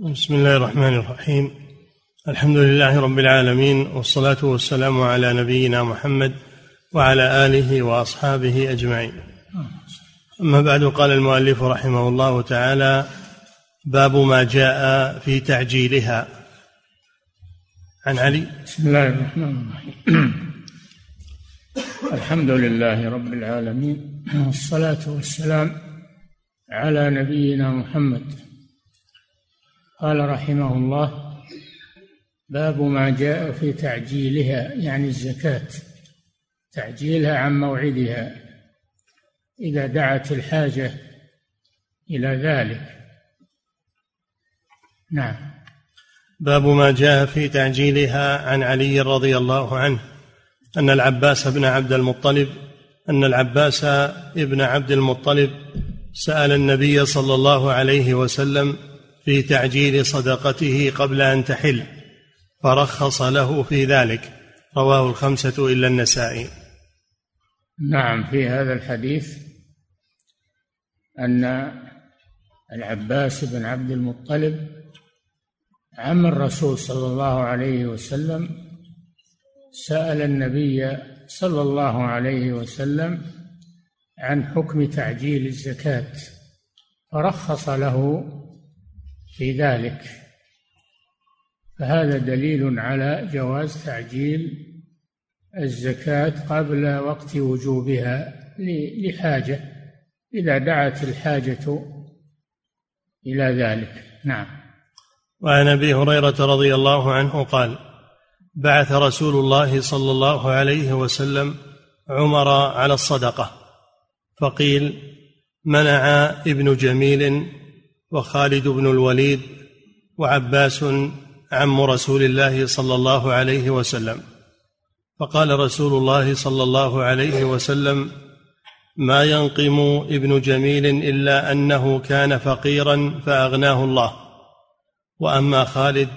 بسم الله الرحمن الرحيم. الحمد لله رب العالمين والصلاة والسلام على نبينا محمد وعلى آله وأصحابه أجمعين. أما بعد قال المؤلف رحمه الله تعالى باب ما جاء في تعجيلها. عن علي. بسم الله الرحمن الرحيم. الحمد لله رب العالمين والصلاة والسلام على نبينا محمد قال رحمه الله باب ما جاء في تعجيلها يعني الزكاة تعجيلها عن موعدها. إذا دعت الحاجة إلى ذلك. نعم. باب ما جاء في تعجيلها عن علي رضي الله عنه أن العباس بن عبد المطلب أن العباس ابن عبد المطلب سأل النبي صلى الله عليه وسلم في تعجيل صدقته قبل أن تحل فرخص له في ذلك. رواه الخمسة إلا النسائي. نعم في هذا الحديث أن العباس بن عبد المطلب عم الرسول صلى الله عليه وسلم سأل النبي صلى الله عليه وسلم عن حكم تعجيل الزكاة فرخص له في ذلك. فهذا دليل على جواز تعجيل الزكاة قبل وقت وجوبها لحاجة. إذا دعت الحاجة إلى ذلك. نعم. وعن أبي هريرة رضي الله عنه قال بعث رسول الله صلى الله عليه وسلم عمر على الصدقة فقيل منع ابن جميل وخالد بن الوليد وعباس عم رسول الله صلى الله عليه وسلم. فقال رسول الله صلى الله عليه وسلم ما ينقم ابن جميل إلا أنه كان فقيرا فأغناه الله. وأما خالد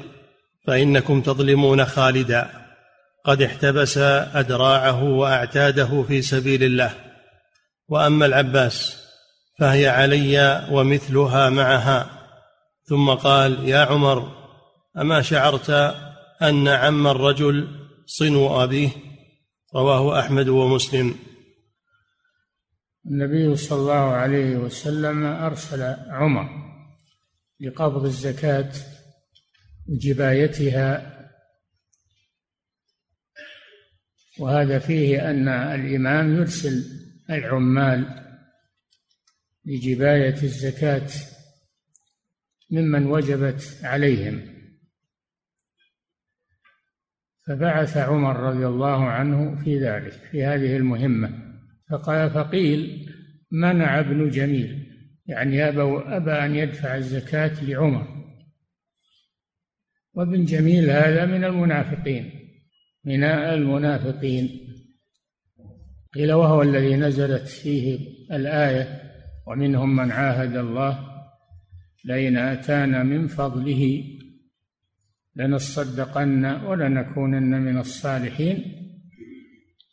فإنكم تظلمون خالدا. قد احتبس أدراعه وأعتاده في سبيل الله. وأما العباس فهي علي ومثلها معها. ثم قال يا عمر أما شعرت أن عم الرجل صنو أبيه؟ رواه أحمد ومسلم. النبي صلى الله عليه وسلم أرسل عمر لقبض الزكاة وجبايتها. وهذا فيه أن الإمام يرسل العمال لجباية الزكاة ممن وجبت عليهم. فبعث عمر رضي الله عنه في ذلك في هذه المهمة فقال فقيل منع ابن جميل يعني أبى, أبى أن يدفع الزكاة لعمر. وابن جميل هذا من المنافقين من المنافقين. قيل وهو الذي نزلت فيه الآية ومنهم من عاهد الله لئن آتانا من فضله لنصدقن ولنكونن من الصالحين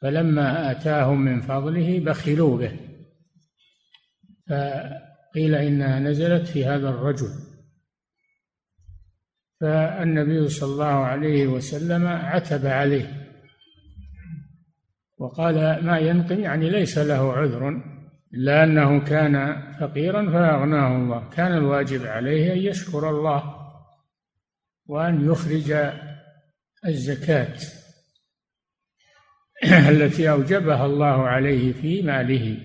فلما آتاهم من فضله بخلوا به. فقيل إنها نزلت في هذا الرجل. فالنبي صلى الله عليه وسلم عتب عليه وقال ما ينقم يعني ليس له عذر. إلا أنه كان فقيرا فأغناه الله. كان الواجب عليه أن يشكر الله وأن يخرج الزكاة التي أوجبها الله عليه في ماله.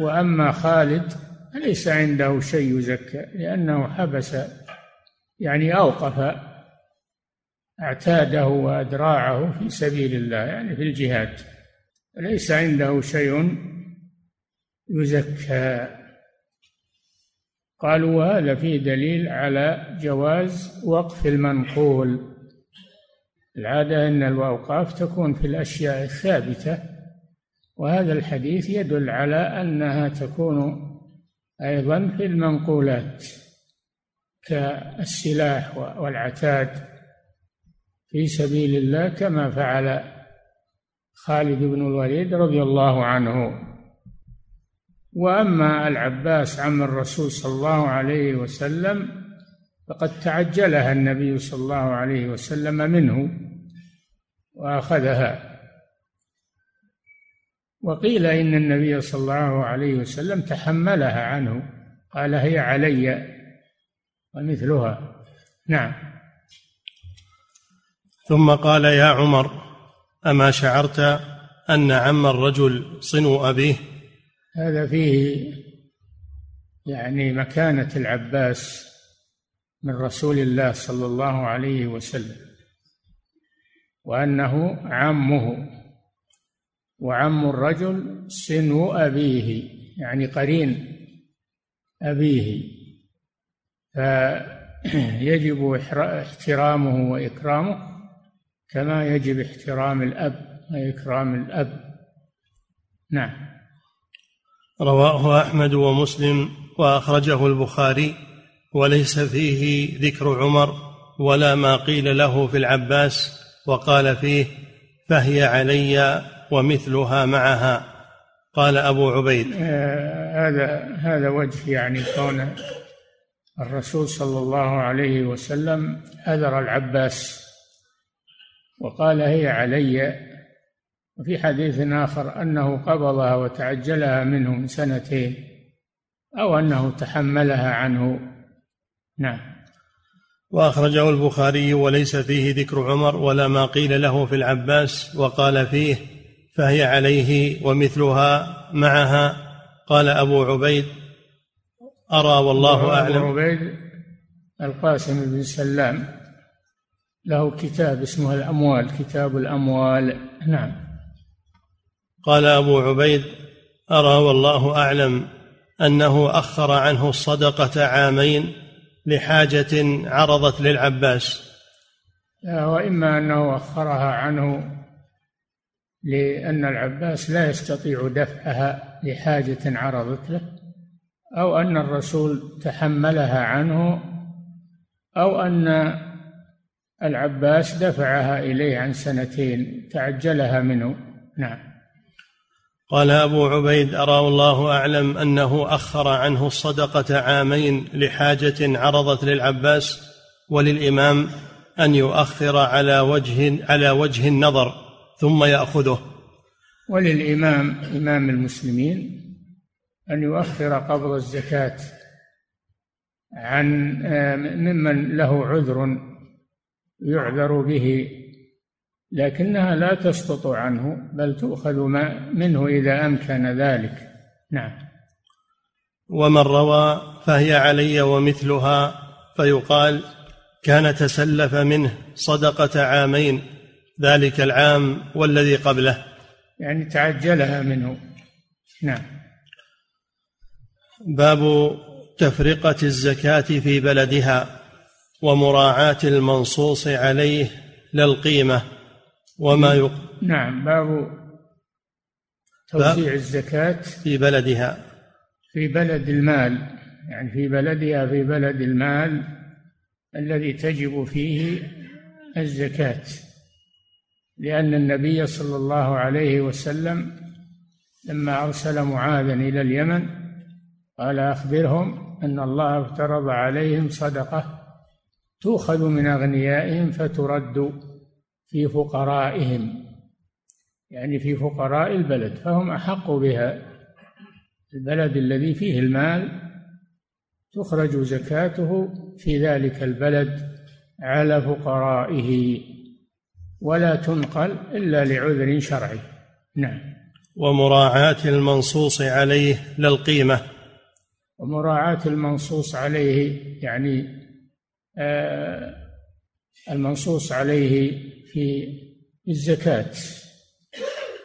وأما خالد ليس عنده شيء يزكى لأنه حبس يعني أوقف اعتاده وأدراعه في سبيل الله يعني في الجهاد. ليس عنده شيء يزكى. قالوا وهذا فيه دليل على جواز وقف المنقول. العادة أن الأوقاف تكون في الأشياء الثابتة وهذا الحديث يدل على أنها تكون أيضا في المنقولات كالسلاح والعتاد في سبيل الله كما فعل خالد بن الوليد رضي الله عنه. وأما العباس عم الرسول صلى الله عليه وسلم فقد تعجلها النبي صلى الله عليه وسلم منه وأخذها. وقيل إن النبي صلى الله عليه وسلم تحملها عنه قال هي علي ومثلها. نعم. ثم قال يا عمر أما شعرت أن عم الرجل صنو أبيه؟ هذا فيه يعني مكانة العباس من رسول الله صلى الله عليه وسلم وأنه عمه وعم الرجل سنو أبيه يعني قرين أبيه. فيجب احترامه وإكرامه كما يجب احترام الأب وإكرام الأب. نعم. رواه أحمد ومسلم وأخرجه البخاري وليس فيه ذكر عمر ولا ما قيل له في العباس وقال فيه فهي علي ومثلها معها. قال أبو عبيد. آه هذا هذا وجه يعني كون الرسول صلى الله عليه وسلم أذر العباس وقال هي علي وفي حديث آخر أنه قبضها وتعجلها منه من سنتين أو أنه تحملها عنه. نعم. وأخرجه البخاري وليس فيه ذكر عمر ولا ما قيل له في العباس وقال فيه فهي عليه ومثلها معها. قال أبو عبيد أرى والله أعلم. أبو عبيد القاسم بن سلام له كتاب اسمه الأموال كتاب الأموال. نعم. قال أبو عبيد أرى والله أعلم أنه أخر عنه الصدقة عامين لحاجة عرضت للعباس. وإما أنه أخرها عنه لأن العباس لا يستطيع دفعها لحاجة عرضت له أو أن الرسول تحملها عنه أو أن العباس دفعها إليه عن سنتين تعجلها منه. نعم. قال أبو عبيد أراه الله أعلم أنه أخر عنه الصدقة عامين لحاجة عرضت للعباس وللإمام أن يؤخر على وجه على وجه النظر ثم يأخذه. وللإمام إمام المسلمين أن يؤخر قبض الزكاة عن آه، ممن له عذر يعذر به لكنها لا تسقط عنه بل تؤخذ منه إذا أمكن ذلك. نعم. ومن روى فهي علي ومثلها فيقال كان تسلف منه صدقة عامين ذلك العام والذي قبله. يعني تعجلها منه. نعم. باب تفرقة الزكاة في بلدها ومراعاة المنصوص عليه للقيمة. وما يق... نعم باب توزيع الزكاة في بلدها. في بلد المال يعني في بلدها في بلد المال الذي تجب فيه الزكاة. لأن النبي صلى الله عليه وسلم لما أرسل معاذا إلى اليمن قال أخبرهم أن الله افترض عليهم صدقة تؤخذ من أغنيائهم فترد. في فقرائهم يعني في فقراء البلد فهم أحق بها. البلد الذي فيه المال تخرج زكاته في ذلك البلد على فقرائه ولا تنقل إلا لعذر شرعي. نعم. ومراعاة المنصوص عليه للقيمة ومراعاة المنصوص عليه يعني آه المنصوص عليه في الزكاة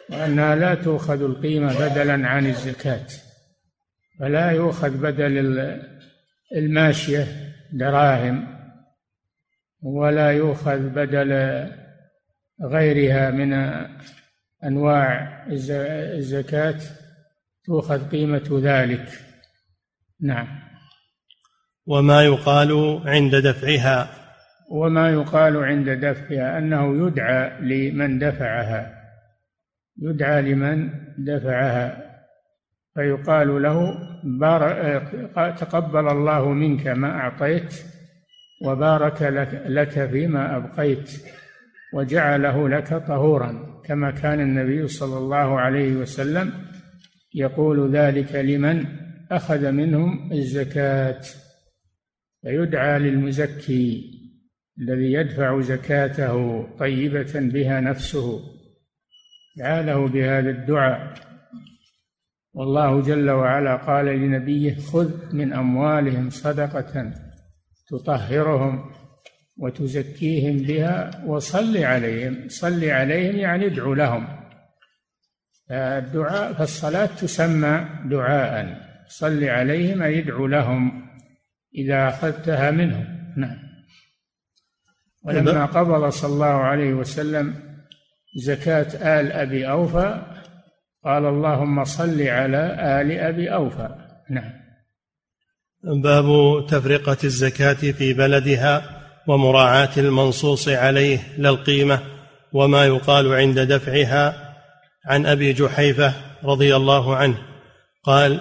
وأنها لا تؤخذ القيمة بدلا عن الزكاة فلا يؤخذ بدل الماشية دراهم ولا يؤخذ بدل غيرها من أنواع الزكاة تؤخذ قيمة ذلك. نعم. وما يقال عند دفعها. وما يقال عند دفعها أنه يدعى لمن دفعها. يدعى لمن دفعها. فيقال له بار... تقبل الله منك ما أعطيت وبارك لك, لك فيما أبقيت وجعله لك طهورا كما كان النبي صلى الله عليه وسلم يقول ذلك لمن أخذ منهم الزكاة. فيدعى للمزكي. الذي يدفع زكاته طيبة بها نفسه دعا بهذا الدعاء والله جل وعلا قال لنبيه خذ من أموالهم صدقة تطهرهم وتزكيهم بها وصل عليهم صل عليهم يعني ادعو لهم. الدعاء فالصلاة تسمى دعاء. صل عليهم أي ادعو لهم إذا أخذتها منهم. نعم. ولما قبض صلى الله عليه وسلم زكاة آل أبي أوفى قال اللهم صل على آل أبي أوفى. نعم. باب تفرقة الزكاة في بلدها ومراعاة المنصوص عليه لا القيمة وما يقال عند دفعها. عن أبي جحيفة رضي الله عنه قال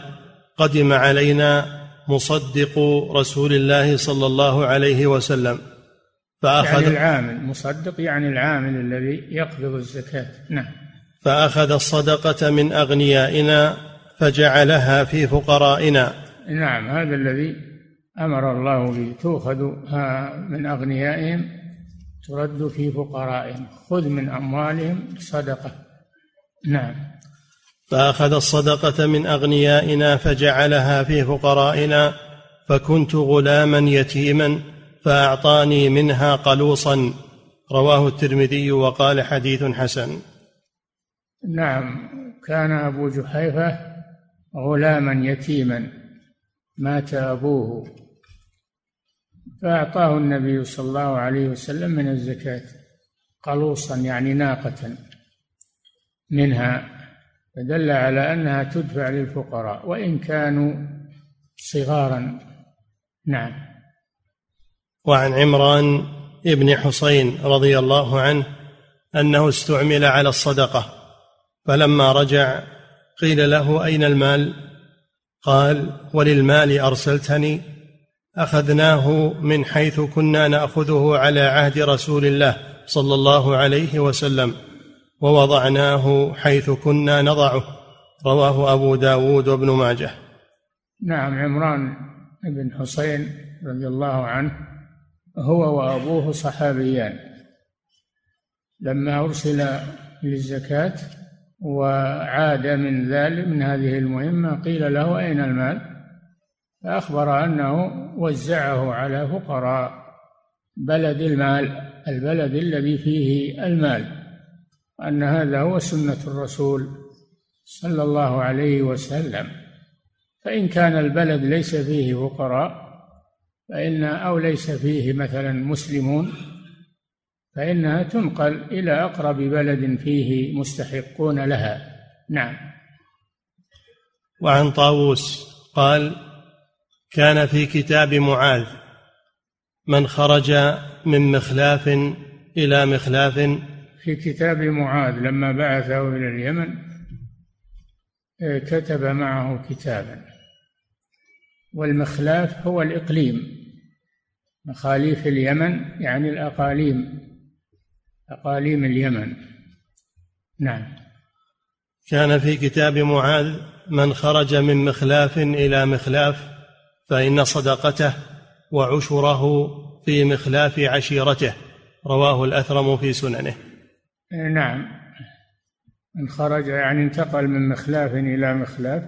قدم علينا مصدق رسول الله صلى الله عليه وسلم فأخذ يعني العامل مصدق يعني العامل الذي يقبض الزكاة. نعم. فأخذ الصدقة من أغنيائنا فجعلها في فقرائنا. نعم هذا الذي أمر الله به. تؤخذ من أغنيائهم ترد في فقرائهم. خذ من أموالهم صدقة. نعم. فأخذ الصدقة من أغنيائنا فجعلها في فقرائنا فكنت غلاما يتيما فأعطاني منها قلوصا. رواه الترمذي وقال حديث حسن. نعم كان أبو جحيفة غلاما يتيما. مات أبوه. فأعطاه النبي صلى الله عليه وسلم من الزكاة. قلوصا يعني ناقة منها. فدل على أنها تدفع للفقراء وإن كانوا صغارا. نعم. وعن عمران ابن حسين رضي الله عنه أنه استعمل على الصدقة فلما رجع قيل له أين المال؟ قال وللمال أرسلتني أخذناه من حيث كنا نأخذه على عهد رسول الله صلى الله عليه وسلم ووضعناه حيث كنا نضعه. رواه أبو داود وابن ماجه. نعم عمران بن حسين رضي الله عنه هو وأبوه صحابيان. لما أرسل للزكاة وعاد من ذلك من هذه المهمة قيل له أين المال؟ فأخبر أنه وزعه على فقراء بلد المال البلد الذي فيه المال أن هذا هو سنة الرسول صلى الله عليه وسلم. فإن كان البلد ليس فيه فقراء فإن أو ليس فيه مثلا مسلمون فإنها تنقل إلى أقرب بلد فيه مستحقون لها. نعم. وعن طاووس قال كان في كتاب معاذ من خرج من مخلاف إلى مخلاف. في كتاب معاذ لما بعثه إلى اليمن كتب معه كتابا. والمخلاف هو الإقليم. مخاليف اليمن يعني الأقاليم أقاليم اليمن. نعم. كان في كتاب معاذ من خرج من مخلاف إلى مخلاف فإن صدقته وعشره في مخلاف عشيرته. رواه الأثرم في سننه. نعم. من خرج يعني انتقل من مخلاف إلى مخلاف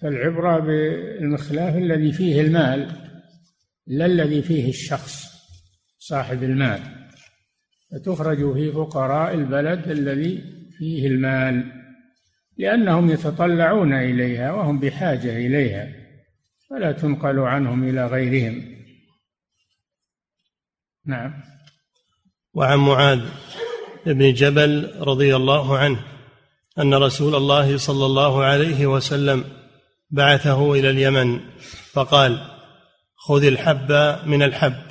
فالعبرة بالمخلاف الذي فيه المال. لا الذي فيه الشخص صاحب المال. فتخرج في فقراء البلد الذي فيه المال لأنهم يتطلعون إليها وهم بحاجة إليها فلا تنقل عنهم إلى غيرهم. نعم. وعن معاذ بن جبل رضي الله عنه أن رسول الله صلى الله عليه وسلم بعثه إلى اليمن فقال خذ الحب من الحب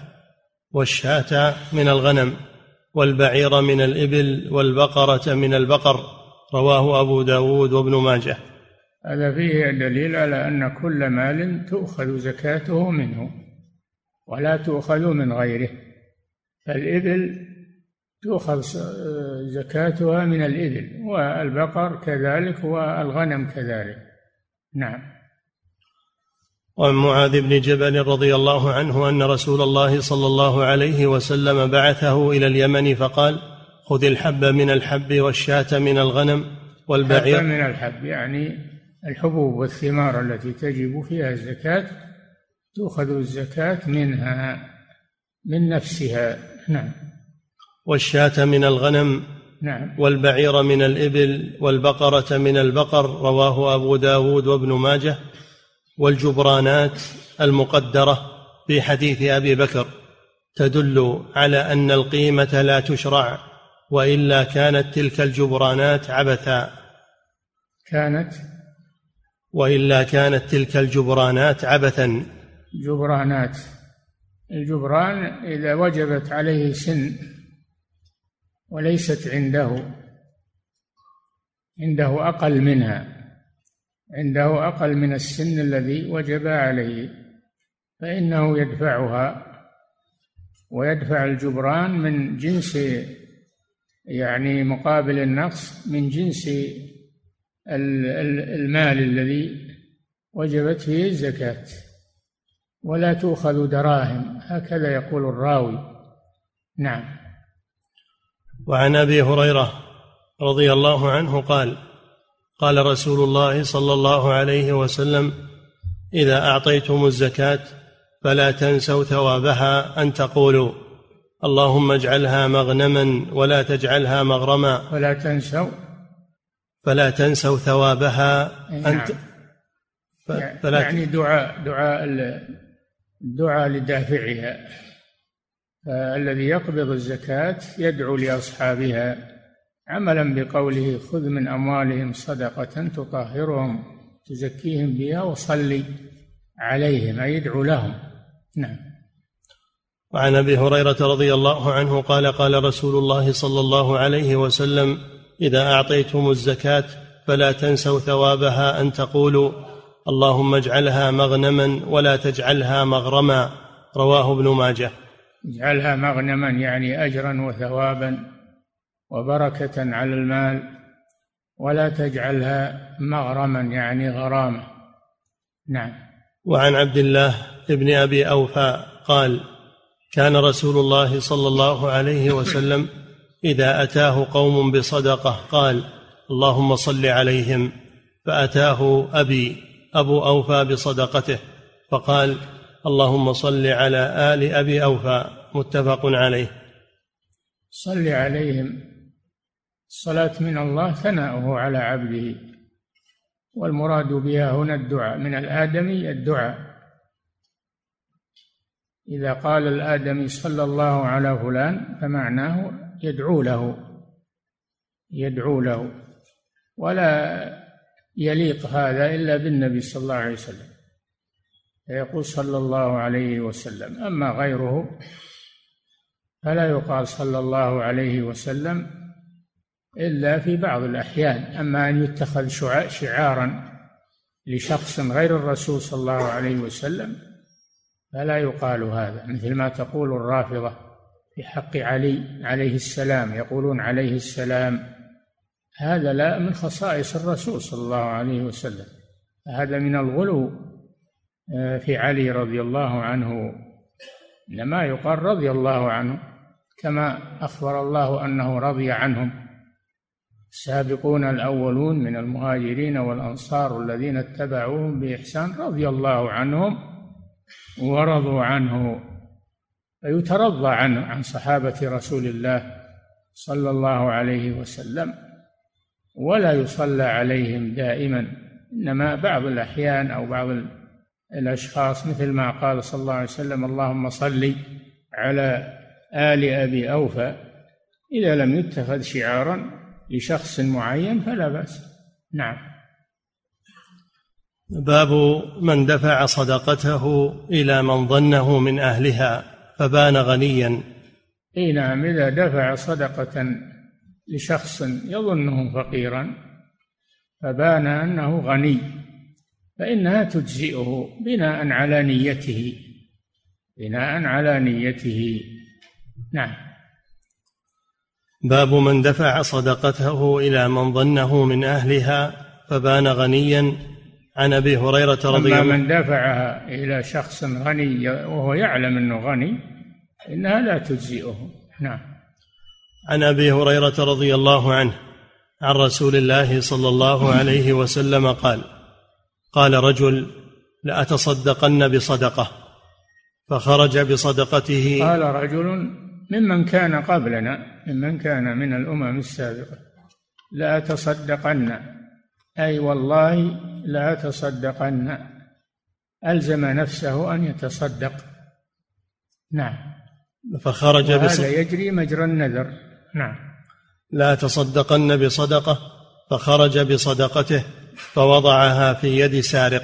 والشاة من الغنم والبعير من الإبل والبقرة من البقر. رواه أبو داود وابن ماجه. هذا فيه دليل على أن كل مال تؤخذ زكاته منه ولا تؤخذ من غيره. فالإبل تؤخذ زكاتها من الإبل والبقر كذلك والغنم كذلك. نعم. وعن معاذ بن جبل رضي الله عنه أن رسول الله صلى الله عليه وسلم بعثه إلى اليمن فقال خذ الحب من الحب والشاة من الغنم والبعير. من الحب يعني الحبوب والثمار التي تجب فيها الزكاة تؤخذ الزكاة منها من نفسها. نعم. والشاة من الغنم نعم. والبعير من الإبل والبقرة من البقر رواه أبو داود وابن ماجه. والجبرانات المقدرة في حديث أبي بكر تدل على أن القيمة لا تشرع وإلا كانت تلك الجبرانات عبثا. كانت؟ وإلا كانت تلك الجبرانات عبثا. جبرانات. الجبران إذا وجبت عليه سن وليست عنده عنده أقل منها. عنده أقل من السن الذي وجب عليه فإنه يدفعها ويدفع الجبران من جنس يعني مقابل النقص من جنس المال الذي وجبت فيه الزكاة. ولا تؤخذ دراهم هكذا يقول الراوي. نعم. وعن أبي هريرة رضي الله عنه قال قال رسول الله صلى الله عليه وسلم إذا أعطيتم الزكاة فلا تنسوا ثوابها أن تقولوا اللهم اجعلها مغنما ولا تجعلها مغرما ولا تنسوا فلا تنسوا ثوابها نعم. أنت فلا يعني دعاء دعاء الدعاء لدافعها فالذي يقبض الزكاة يدعو لأصحابها عملا بقوله خذ من أموالهم صدقة تطهرهم تزكيهم بها وصلي عليهم أي يدعو لهم. نعم. وعن أبي هريرة رضي الله عنه قال قال رسول الله صلى الله عليه وسلم إذا أعطيتم الزكاة فلا تنسوا ثوابها أن تقولوا اللهم اجعلها مغنما ولا تجعلها مغرما. رواه ابن ماجه. اجعلها مغنما يعني اجرا وثوابا. وبركة على المال ولا تجعلها مغرما يعني غرامه نعم. وعن عبد الله بن أبي أوفى قال كان رسول الله صلى الله عليه وسلم إذا أتاه قوم بصدقة قال اللهم صل عليهم. فأتاه أبي أبو أوفى بصدقته فقال اللهم صل على آل أبي أوفى متفق عليه. صل عليهم. الصلاة من الله ثناؤه على عبده والمراد بها هنا الدعاء. من الادمي الدعاء. إذا قال الادمي صلى الله على فلان فمعناه يدعو له يدعو له. ولا يليق هذا إلا بالنبي صلى الله عليه وسلم. فيقول صلى الله عليه وسلم. أما غيره فلا يقال صلى الله عليه وسلم إلا في بعض الأحيان. أما أن يتخذ شعارا لشخص غير الرسول صلى الله عليه وسلم فلا يقال هذا. مثل ما تقول الرافضة في حق علي عليه السلام يقولون عليه السلام هذا لا من خصائص الرسول صلى الله عليه وسلم. هذا من الغلو آه، في علي رضي الله عنه إنما يقال رضي الله عنه كما أخبر الله أنه رضي عنهم. السابقون الأولون من المهاجرين والأنصار الذين اتبعوهم بإحسان رضي الله عنهم ورضوا عنه فيترضى عنه عن صحابة رسول الله صلى الله عليه وسلم ولا يصلى عليهم دائما إنما بعض الأحيان أو بعض الأشخاص مثل ما قال صلى الله عليه وسلم اللهم صل على آل أبي أوفى إذا لم يتخذ شعارا لشخص معين فلا بأس. نعم. باب من دفع صدقته إلى من ظنه من أهلها فبان غنيا. إي نعم إذا دفع صدقة لشخص يظنه فقيرا فبان أنه غني فإنها تجزئه بناء على نيته بناء على نيته. نعم. باب من دفع صدقته إلى من ظنه من أهلها فبان غنيا. عن أبي هريرة رضي الله من دفعها إلى شخص غني وهو يعلم أنه غني إنها لا تجزئه. نعم. عن أبي هريرة رضي الله عنه عن رسول الله صلى الله عليه وسلم قال قال رجل لاتصدقن بصدقة. فخرج بصدقته. قال رجل ممن كان قبلنا ممن كان من الأمم السابقة. لاتصدقن أي والله لاتصدقن ألزم نفسه أن يتصدق. نعم. فخرج هذا يجري مجرى النذر. نعم. لا تصدقن بصدقة. فخرج بصدقته فوضعها في يد سارق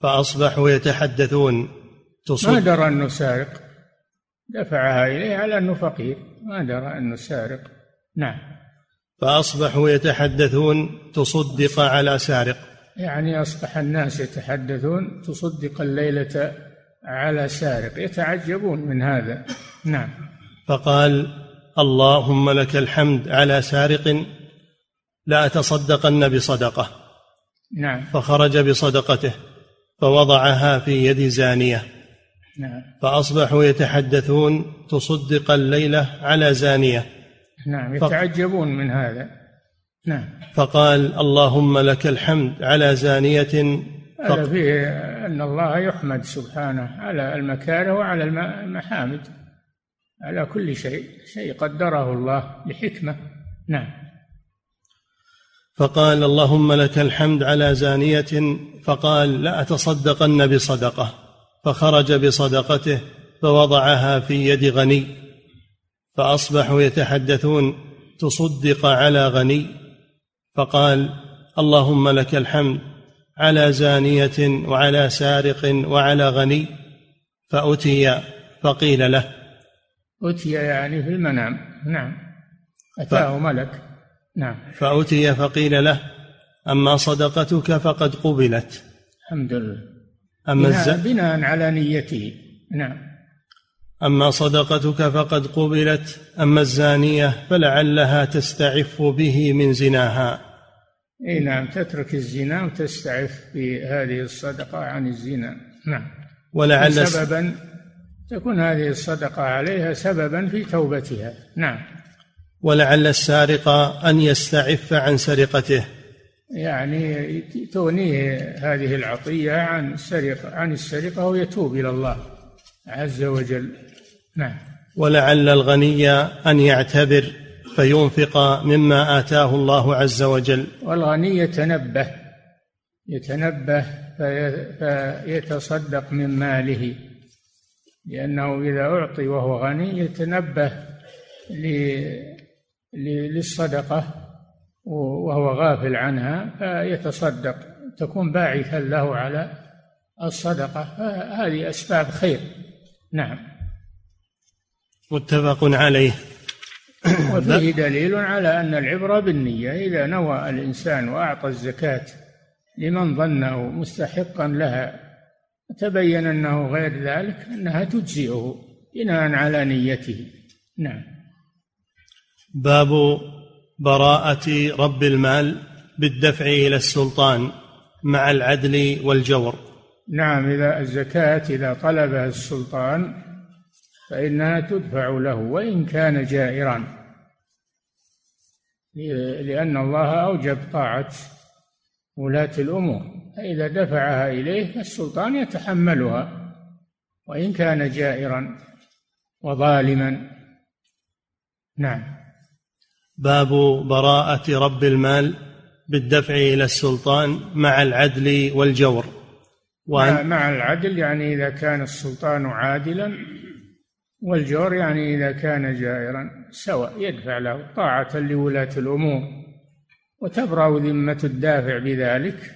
فأصبحوا يتحدثون. ما درى أنه سارق؟ دفعها إليه على أنه فقير ما درى أنه سارق. نعم. فأصبحوا يتحدثون تصدق على سارق. يعني أصبح الناس يتحدثون تصدق الليلة على سارق يتعجبون من هذا. نعم. فقال اللهم لك الحمد على سارق لا أتصدقن بصدقة. نعم. فخرج بصدقته فوضعها في يد زانية. نعم. فأصبحوا يتحدثون تصدق الليلة على زانية. نعم يتعجبون من هذا. نعم. فقال اللهم لك الحمد على زانية. هذا فيه أن الله يحمد سبحانه على المكاره وعلى المحامد. على كل شيء شيء قدره الله لحكمة نعم. فقال اللهم لك الحمد على زانية. فقال لأتصدقن بصدقة. فخرج بصدقته فوضعها في يد غني فأصبحوا يتحدثون تصدق على غني فقال اللهم لك الحمد على زانية وعلى سارق وعلى غني فأتي فقيل له. أتي يعني في المنام. نعم. أتاه ف... ملك نعم. فأتي فقيل له أما صدقتك فقد قبلت. الحمد لله. أما بناء. بناء على نيته. نعم. أما صدقتك فقد قبلت أما الزانية فلعلها تستعف به من زناها. إي نعم تترك الزنا وتستعف بهذه الصدقة عن الزنا. نعم. ولعل سببا تكون هذه الصدقة عليها سببا في توبتها. نعم. ولعل السارق أن يستعف عن سرقته. يعني تغنيه هذه العطية عن السرقة عن السرقة ويتوب إلى الله عز وجل. نعم. ولعل الغني أن يعتبر فينفق مما آتاه الله عز وجل. والغني يتنبه يتنبه فيتصدق من ماله لأنه إذا أعطي وهو غني يتنبه للصدقة. وهو غافل عنها فيتصدق تكون باعثا له على الصدقة. هذه أسباب خير. نعم. متفق عليه. وفيه دليل على أن العبرة بالنية إذا نوى الإنسان وأعطى الزكاة لمن ظنه مستحقا لها تبين أنه غير ذلك أنها تجزئه بناء على نيته. نعم. باب براءة رب المال بالدفع إلى السلطان مع العدل والجور. نعم إذا الزكاة إذا طلبها السلطان فإنها تدفع له وإن كان جائرا. لأن الله أوجب طاعة ولاة الأمور فإذا دفعها إليه السلطان يتحملها وإن كان جائرا وظالما. نعم. باب براءة رب المال بالدفع إلى السلطان مع العدل والجور. وأن مع العدل يعني إذا كان السلطان عادلا والجور يعني إذا كان جائرا سواء يدفع له طاعة لولاة الأمور وتبرأ ذمة الدافع بذلك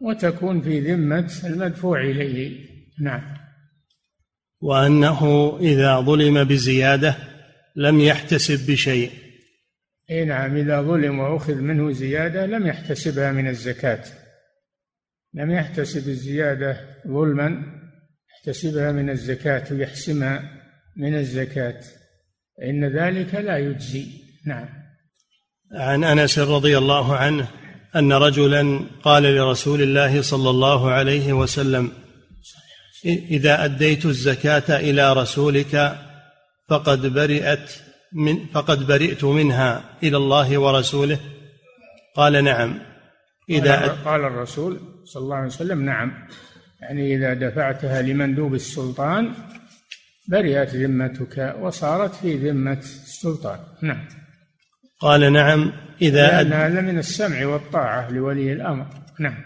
وتكون في ذمة المدفوع إليه. نعم. وأنه إذا ظلم بزيادة لم يحتسب بشيء. اي نعم إذا ظلم وأخذ منه زيادة لم يحتسبها من الزكاة. لم يحتسب الزيادة ظلما يحتسبها من الزكاة ويحسمها من الزكاة. إن ذلك لا يجزي. نعم. عن أنس رضي الله عنه أن رجلا قال لرسول الله صلى الله عليه وسلم إذا أديت الزكاة إلى رسولك فقد برئت من فقد برئت منها إلى الله ورسوله؟ قال نعم. إذا قال الرسول صلى الله عليه وسلم نعم. يعني إذا دفعتها لمندوب السلطان برئت ذمتك وصارت في ذمة السلطان. نعم. قال نعم. إذا هذا من السمع والطاعة لولي الأمر. نعم.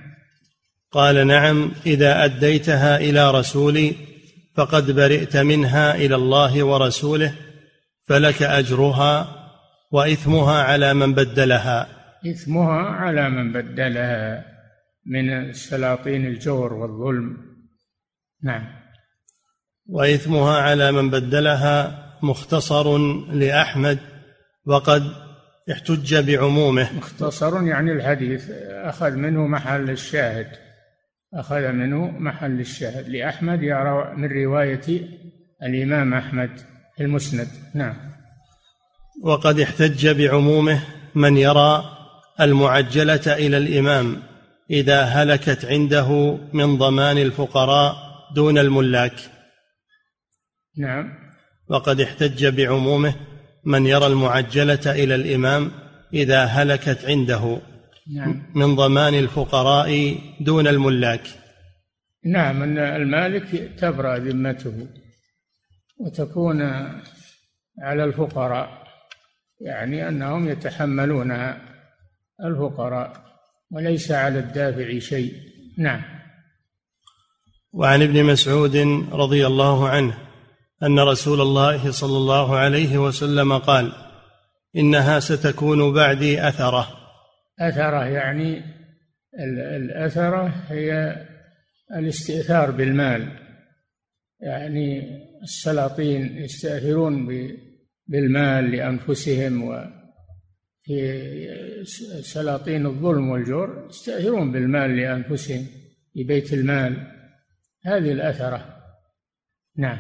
قال نعم. إذا أديتها إلى رسولي فقد برئت منها إلى الله ورسوله فلك أجرها وإثمها على من بدلها. إثمها على من بدلها من سلاطين الجور والظلم. نعم. وإثمها على من بدلها مختصر لأحمد وقد احتج بعمومه. مختصر يعني الحديث. أخذ منه محل الشاهد. أخذ منه محل الشاهد. لأحمد يرى من رواية الإمام أحمد. المسند. نعم. وقد احتج بعمومه من يرى المعجلة إلى الإمام إذا هلكت عنده من ضمان الفقراء دون الملاك. نعم. وقد احتج بعمومه من يرى المعجلة إلى الإمام إذا هلكت عنده نعم. من ضمان الفقراء دون الملاك. نعم أن المالك تبرأ ذمته. وتكون على الفقراء يعني أنهم يتحملونها الفقراء وليس على الدافع شيء. نعم. وعن ابن مسعود رضي الله عنه أن رسول الله صلى الله عليه وسلم قال إنها ستكون بعدي أثرة. أثرة يعني الأثرة هي الاستئثار بالمال يعني السلاطين يستأثرون بالمال لأنفسهم وفي سلاطين الظلم والجور يستأثرون بالمال لأنفسهم في بيت المال. هذه الأثرة. نعم.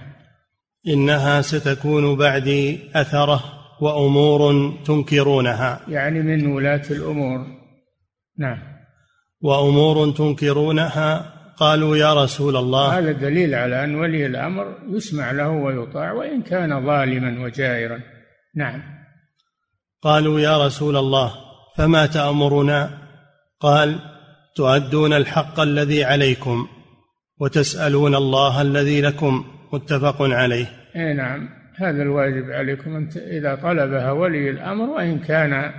إنها ستكون بعدي أثرة وأمور تنكرونها. يعني من ولاة الأمور. نعم. وأمور تنكرونها قالوا يا رسول الله. هذا دليل على أن ولي الأمر يسمع له ويطاع وإن كان ظالما وجائرا. نعم. قالوا يا رسول الله فما تأمرنا؟ قال تؤدون الحق الذي عليكم وتسألون الله الذي لكم متفق عليه. اي نعم. هذا الواجب عليكم أنت إذا طلبها ولي الأمر وإن كان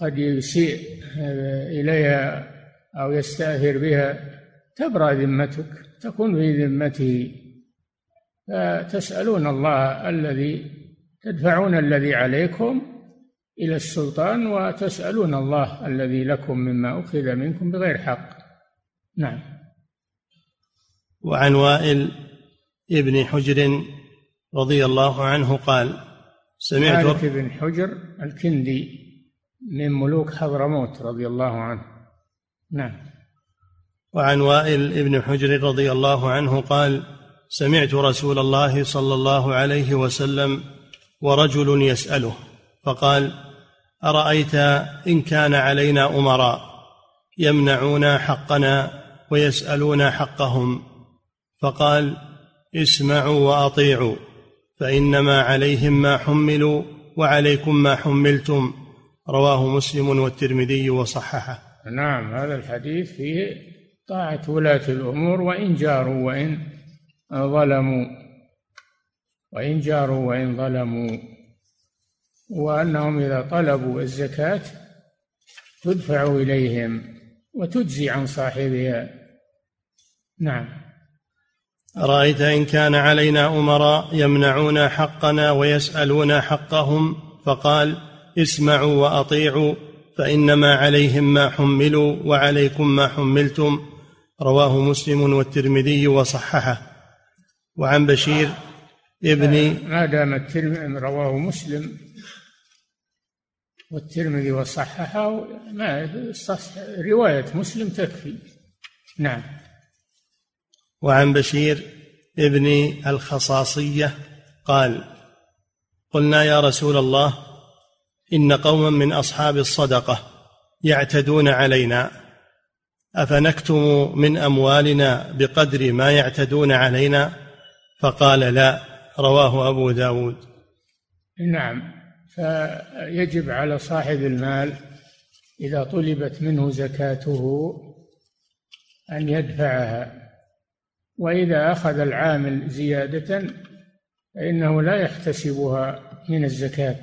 قد يسيء إليها أو يستأثر بها تبرأ ذمتك تكون في ذمته فتسألون الله الذي تدفعون الذي عليكم إلى السلطان وتسألون الله الذي لكم مما أخذ منكم بغير حق. نعم. وعن وائل ابن حجر رضي الله عنه قال سمعت مالك بن حجر الكندي من ملوك حضرموت رضي الله عنه. نعم. وعن وائل ابن حجر رضي الله عنه قال سمعت رسول الله صلى الله عليه وسلم ورجل يسأله فقال أرأيت إن كان علينا أمراء يمنعون حقنا ويسألون حقهم؟ فقال اسمعوا وأطيعوا فإنما عليهم ما حملوا وعليكم ما حملتم. رواه مسلم والترمذي وصححه. نعم هذا الحديث فيه طاعه ولاة الأمور وإن جاروا وإن ظلموا وإن جاروا وإن ظلموا. وأنهم إذا طلبوا الزكاة تدفع إليهم وتجزي عن صاحبها. نعم. أرأيت إن كان علينا أمراء يمنعون حقنا ويسألون حقهم فقال اسمعوا وأطيعوا فإنما عليهم ما حملوا وعليكم ما حملتم. رواه مسلم والترمذي وصححه. وعن بشير ابن ما دام الترمذي رواه مسلم والترمذي وصححه ما رواية مسلم تكفي. نعم. وعن بشير ابن الخصاصية قال قلنا يا رسول الله إن قوما من أصحاب الصدقة يعتدون علينا. أفنكتم من أموالنا بقدر ما يعتدون علينا؟ فقال لا رواه أبو داود. نعم فيجب على صاحب المال إذا طلبت منه زكاته أن يدفعها وإذا أخذ العامل زيادة فإنه لا يحتسبها من الزكاة.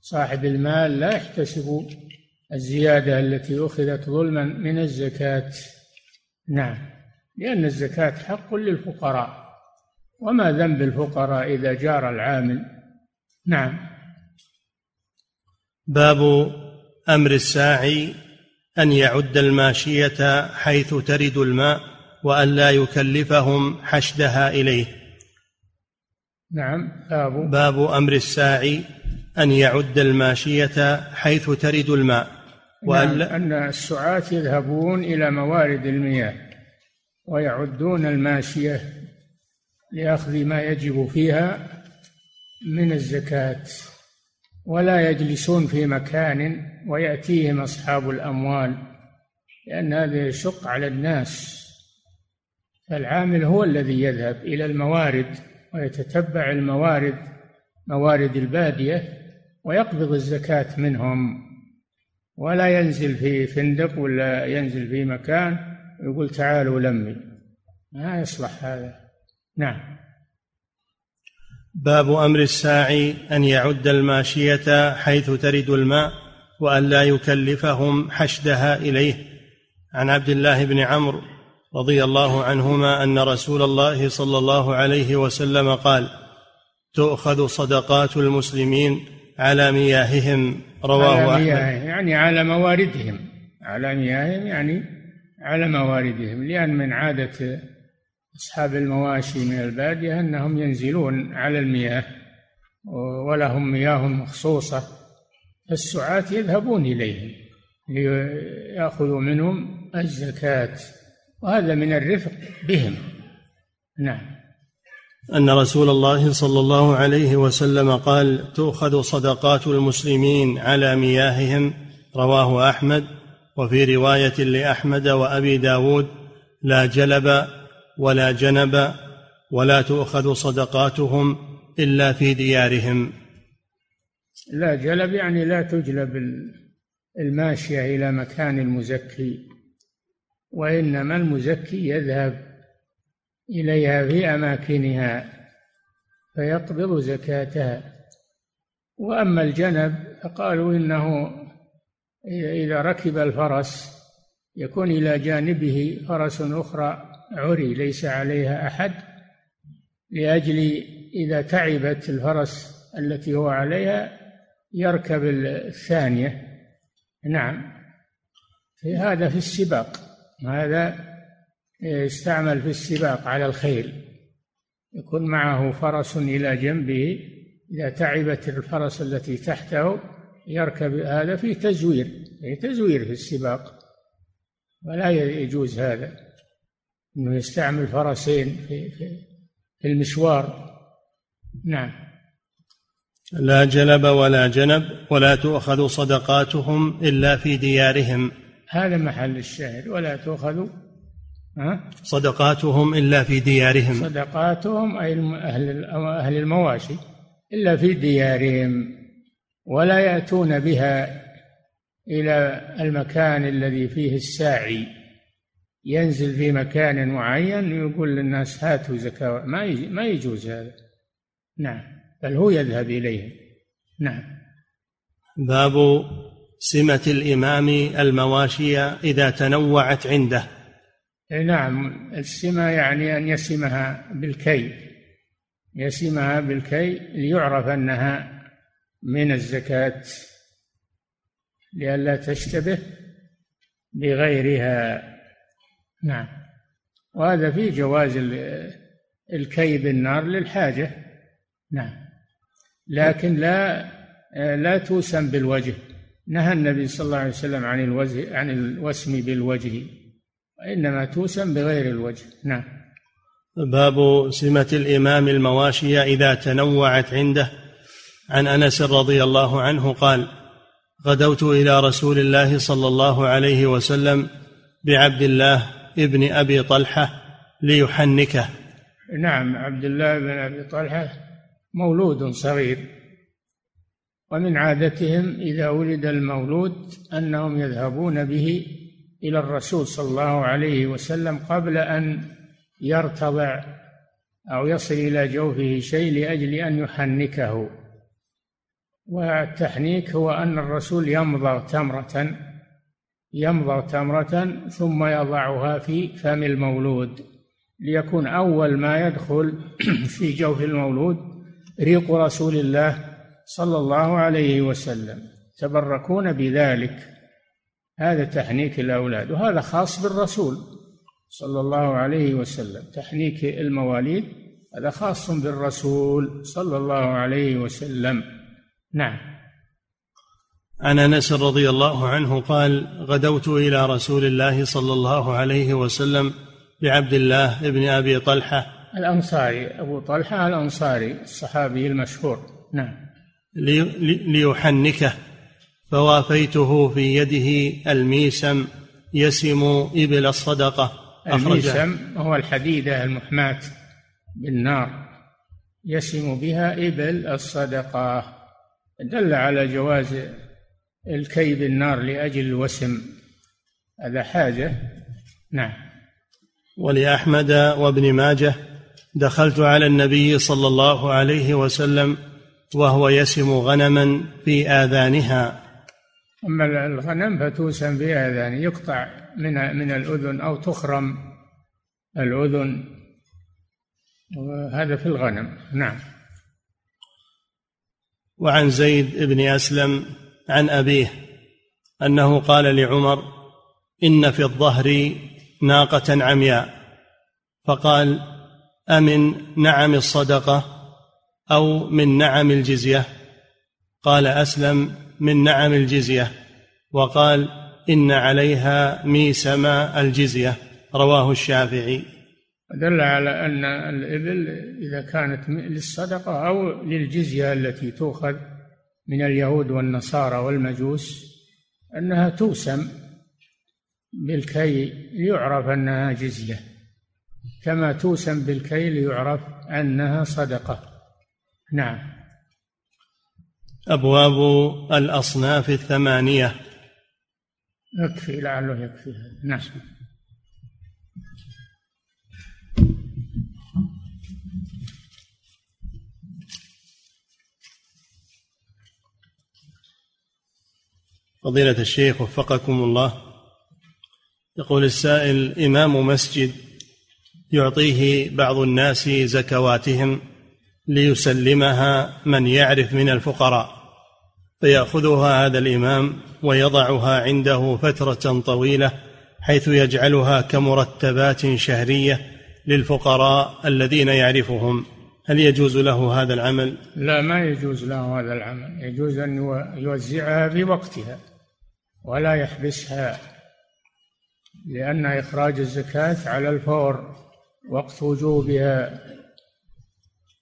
صاحب المال لا يحتسب الزيادة التي أخذت ظلما من الزكاة. نعم لأن الزكاة حق للفقراء. وما ذنب الفقراء إذا جار العامل؟ نعم. باب أمر الساعي أن يعد الماشية حيث ترد الماء وأن لا يكلفهم حشدها إليه. نعم باب. باب أمر الساعي أن يعد الماشية حيث ترد الماء وأن نعم. أن السعاة يذهبون إلى موارد المياه ويعدون الماشية لأخذ ما يجب فيها من الزكاة ولا يجلسون في مكان ويأتيهم أصحاب الأموال لأن هذا يشق على الناس. فالعامل هو الذي يذهب إلى الموارد ويتتبع الموارد موارد البادية ويقبض الزكاة منهم. ولا ينزل في فندق ولا ينزل في مكان ويقول تعالوا لمي. ما يصلح هذا. نعم. باب أمر الساعي أن يعد الماشية حيث ترد الماء وأن لا يكلفهم حشدها إليه. عن عبد الله بن عمرو رضي الله عنهما أن رسول الله صلى الله عليه وسلم قال تؤخذ صدقات المسلمين على مياههم رواه على مياههم يعني على مواردهم. على مياههم يعني على مواردهم لأن من عادة أصحاب المواشي من البادية أنهم ينزلون على المياه ولهم مياه مخصوصة فالسعاة يذهبون إليهم ليأخذوا منهم الزكاة وهذا من الرفق بهم. نعم. أن رسول الله صلى الله عليه وسلم قال تؤخذ صدقات المسلمين على مياههم. رواه أحمد. وفي رواية لأحمد وأبي داود لا جلب ولا جنب ولا تؤخذ صدقاتهم إلا في ديارهم. لا جلب يعني لا تجلب الماشية إلى مكان المزكي وإنما المزكي يذهب إليها في أماكنها فيقبض زكاتها. وأما الجنب فقالوا إنه إذا ركب الفرس يكون إلى جانبه فرس أخرى عري ليس عليها أحد لأجل إذا تعبت الفرس التي هو عليها يركب الثانية. نعم. في هذا في السباق. هذا يستعمل في السباق على الخيل. يكون معه فرس إلى جنبه. إذا تعبت الفرس التي تحته يركب هذا في تزوير في تزوير في السباق. ولا يجوز هذا. إنه يستعمل فرسين في في المشوار. نعم. لا جلب ولا جنب ولا تؤخذ صدقاتهم إلا في ديارهم. هذا محل الشاهد. ولا تؤخذ صدقاتهم إلا في ديارهم. صدقاتهم أي أهل أهل المواشي إلا في ديارهم ولا يأتون بها إلى المكان الذي فيه الساعي. ينزل في مكان معين ويقول للناس هاتوا زكاة ما ما يجوز هذا. نعم بل هو يذهب إليهم. نعم. باب سمة الإمام المواشي إذا تنوعت عنده. نعم السمة يعني أن يسمها بالكي يسمها بالكي ليعرف أنها من الزكاة لئلا تشتبه بغيرها. نعم. وهذا فيه جواز الكي بالنار للحاجة. نعم. لكن لا لا توسم بالوجه. نهى النبي صلى الله عليه وسلم عن الوجه عن الوسم بالوجه. وإنما توسم بغير الوجه. نعم. باب سمة الإمام المواشي إذا تنوعت عنده. عن أنس رضي الله عنه قال غدوت إلى رسول الله صلى الله عليه وسلم بعبد الله ابن أبي طلحة ليحنكه. نعم عبد الله بن أبي طلحة مولود صغير. ومن عادتهم إذا ولد المولود أنهم يذهبون به إلى الرسول صلى الله عليه وسلم قبل أن يرتضع أو يصل إلى جوفه شيء لأجل أن يحنكه. والتحنيك هو أن الرسول يمضغ تمرة يمضغ تمرة ثم يضعها في فم المولود ليكون أول ما يدخل في جوف المولود ريق رسول الله صلى الله عليه وسلم. تبركون بذلك. هذا تحنيك الأولاد وهذا خاص بالرسول صلى الله عليه وسلم تحنيك المواليد هذا خاص بالرسول صلى الله عليه وسلم. نعم. عن أنس رضي الله عنه قال غدوت إلى رسول الله صلى الله عليه وسلم بعبد الله بن أبي طلحة. الأنصاري أبو طلحة الأنصاري الصحابي المشهور. نعم. ليحنكه. فوافيته في يده الميسم يسم إبل الصدقة. الميسم هو الحديدة المحماة بالنار. يسم بها إبل الصدقة. دل على جواز الكي بالنار لأجل الوسم. هذا حاجة. نعم. ولأحمد وابن ماجه دخلت على النبي صلى الله عليه وسلم وهو يسم غنما في آذانها. أما الغنم فتوسم في آذان يقطع من من الأذن أو تخرم الأذن. وهذا في الغنم. نعم. وعن زيد بن أسلم عن أبيه أنه قال لعمر إن في الظهر ناقة عمياء. فقال أمن نعم الصدقة أو من نعم الجزية؟ قال أسلم من نعم الجزية. وقال إن عليها ميسم الجزية. رواه الشافعي. دل على أن الإبل إذا كانت للصدقة أو للجزية التي تؤخذ من اليهود والنصارى والمجوس أنها توسم بالكي ليعرف أنها جزية. كما توسم بالكي ليعرف أنها صدقة. نعم. أبواب الأصناف الثمانية. يكفي لعله يكفي. نعم. فضيلة الشيخ وفقكم الله. يقول السائل إمام مسجد يعطيه بعض الناس زكواتهم ليسلمها من يعرف من الفقراء. فيأخذها هذا الإمام ويضعها عنده فترة طويلة حيث يجعلها كمرتبات شهرية للفقراء الذين يعرفهم. هل يجوز له هذا العمل؟ لا ما يجوز له هذا العمل. يجوز أن يوزعها في وقتها ولا يحبسها لأن إخراج الزكاة على الفور وقت وجوبها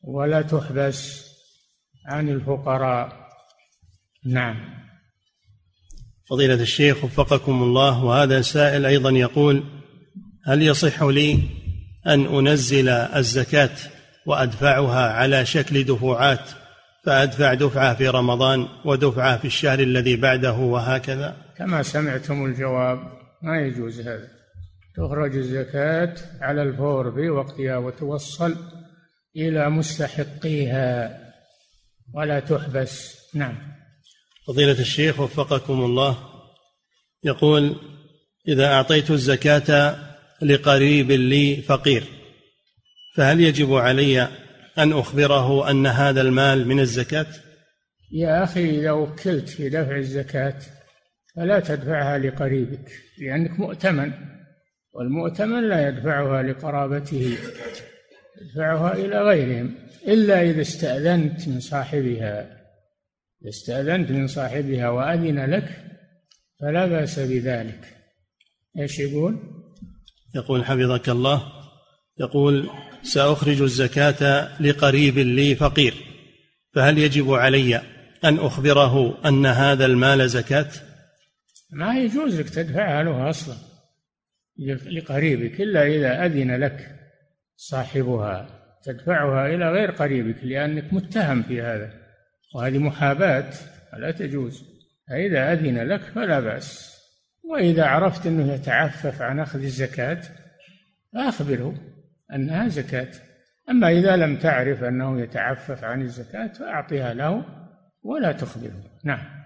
ولا تحبس عن الفقراء. نعم. فضيلة الشيخ وفقكم الله وهذا سائل أيضا يقول هل يصح لي أن أنزل الزكاة وأدفعها على شكل دفعات فأدفع دفعة في رمضان ودفعة في الشهر الذي بعده وهكذا؟ كما سمعتم الجواب ما يجوز هذا. تخرج الزكاة على الفور في وقتها وتوصل إلى مستحقيها ولا تحبس. نعم. فضيلة الشيخ وفقكم الله يقول إذا أعطيت الزكاة لقريب لي فقير فهل يجب علي أن أخبره أن هذا المال من الزكاة؟ يا أخي إذا وكلت في دفع الزكاة فلا تدفعها لقريبك لأنك مؤتمن والمؤتمن لا يدفعها لقرابته يدفعها إلى غيرهم إلا إذا استأذنت من صاحبها استأذنت من صاحبها وأذن لك فلا بأس بذلك إيش يقول؟ يقول حفظك الله يقول سأخرج الزكاة لقريب لي فقير فهل يجب علي أن أخبره أن هذا المال زكاة؟ ما يجوز لك تدفعها له أصلا لقريبك إلا إذا أذن لك صاحبها تدفعها إلى غير قريبك لأنك متهم في هذا وهذه محاباة فلا تجوز فإذا أذن لك فلا بأس. وإذا عرفت أنه يتعفف عن أخذ الزكاة فأخبره أنها زكاة. أما إذا لم تعرف أنه يتعفف عن الزكاة فأعطها له ولا تخبره. نعم.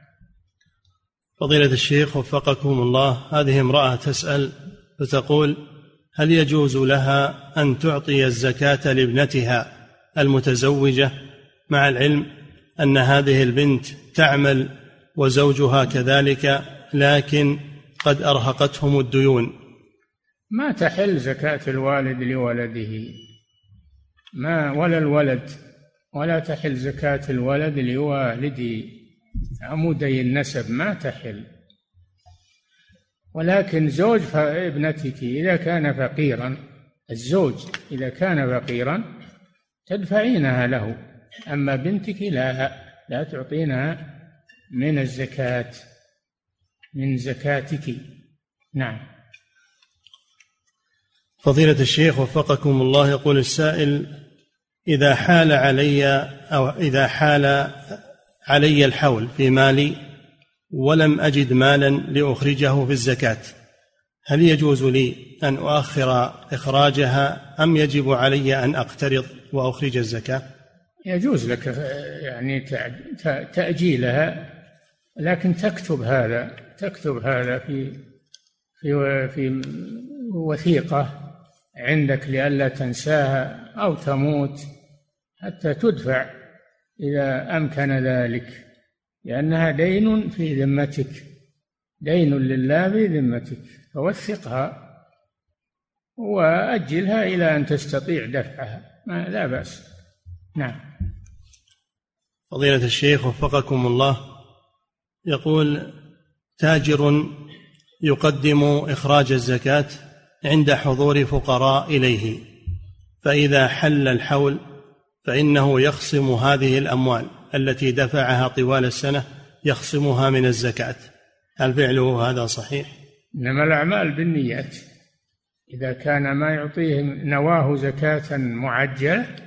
فضيلة الشيخ وفقكم الله هذه امرأة تسأل فتقول هل يجوز لها أن تعطي الزكاة لابنتها المتزوجة؟ مع العلم أن هذه البنت تعمل وزوجها كذلك لكن قد أرهقتهم الديون. ما تحل زكاة الوالد لولده؟ ما ولا الولد ولا تحل زكاة الولد لوالده عمودي النسب ما تحل. ولكن زوج ابنتك إذا كان فقيرا الزوج إذا كان فقيرا تدفعينها له. أما بنتك لا لا تعطينها من الزكاة من زكاتك. نعم. فضيلة الشيخ وفقكم الله يقول السائل إذا حال علي أو إذا حال علي الحول في مالي ولم أجد مالا لأخرجه في الزكاة هل يجوز لي أن أؤخر إخراجها أم يجب علي أن أقترض وأخرج الزكاة؟ يجوز لك يعني تأجيلها لكن تكتب هذا تكتب هذا في في في وثيقة عندك لئلا تنساها أو تموت حتى تدفع إذا أمكن ذلك لأنها دين في ذمتك دين لله في ذمتك فوثقها وأجلها إلى أن تستطيع دفعها ما لا بأس. نعم. فضيلة الشيخ وفقكم الله يقول تاجر يقدم إخراج الزكاة عند حضور فقراء إليه فإذا حل الحول فإنه يخصم هذه الأموال التي دفعها طوال السنة يخصمها من الزكاة هل فعله هذا صحيح؟ إنما الأعمال بالنيات إذا كان ما يعطيه نواه زكاة معجلة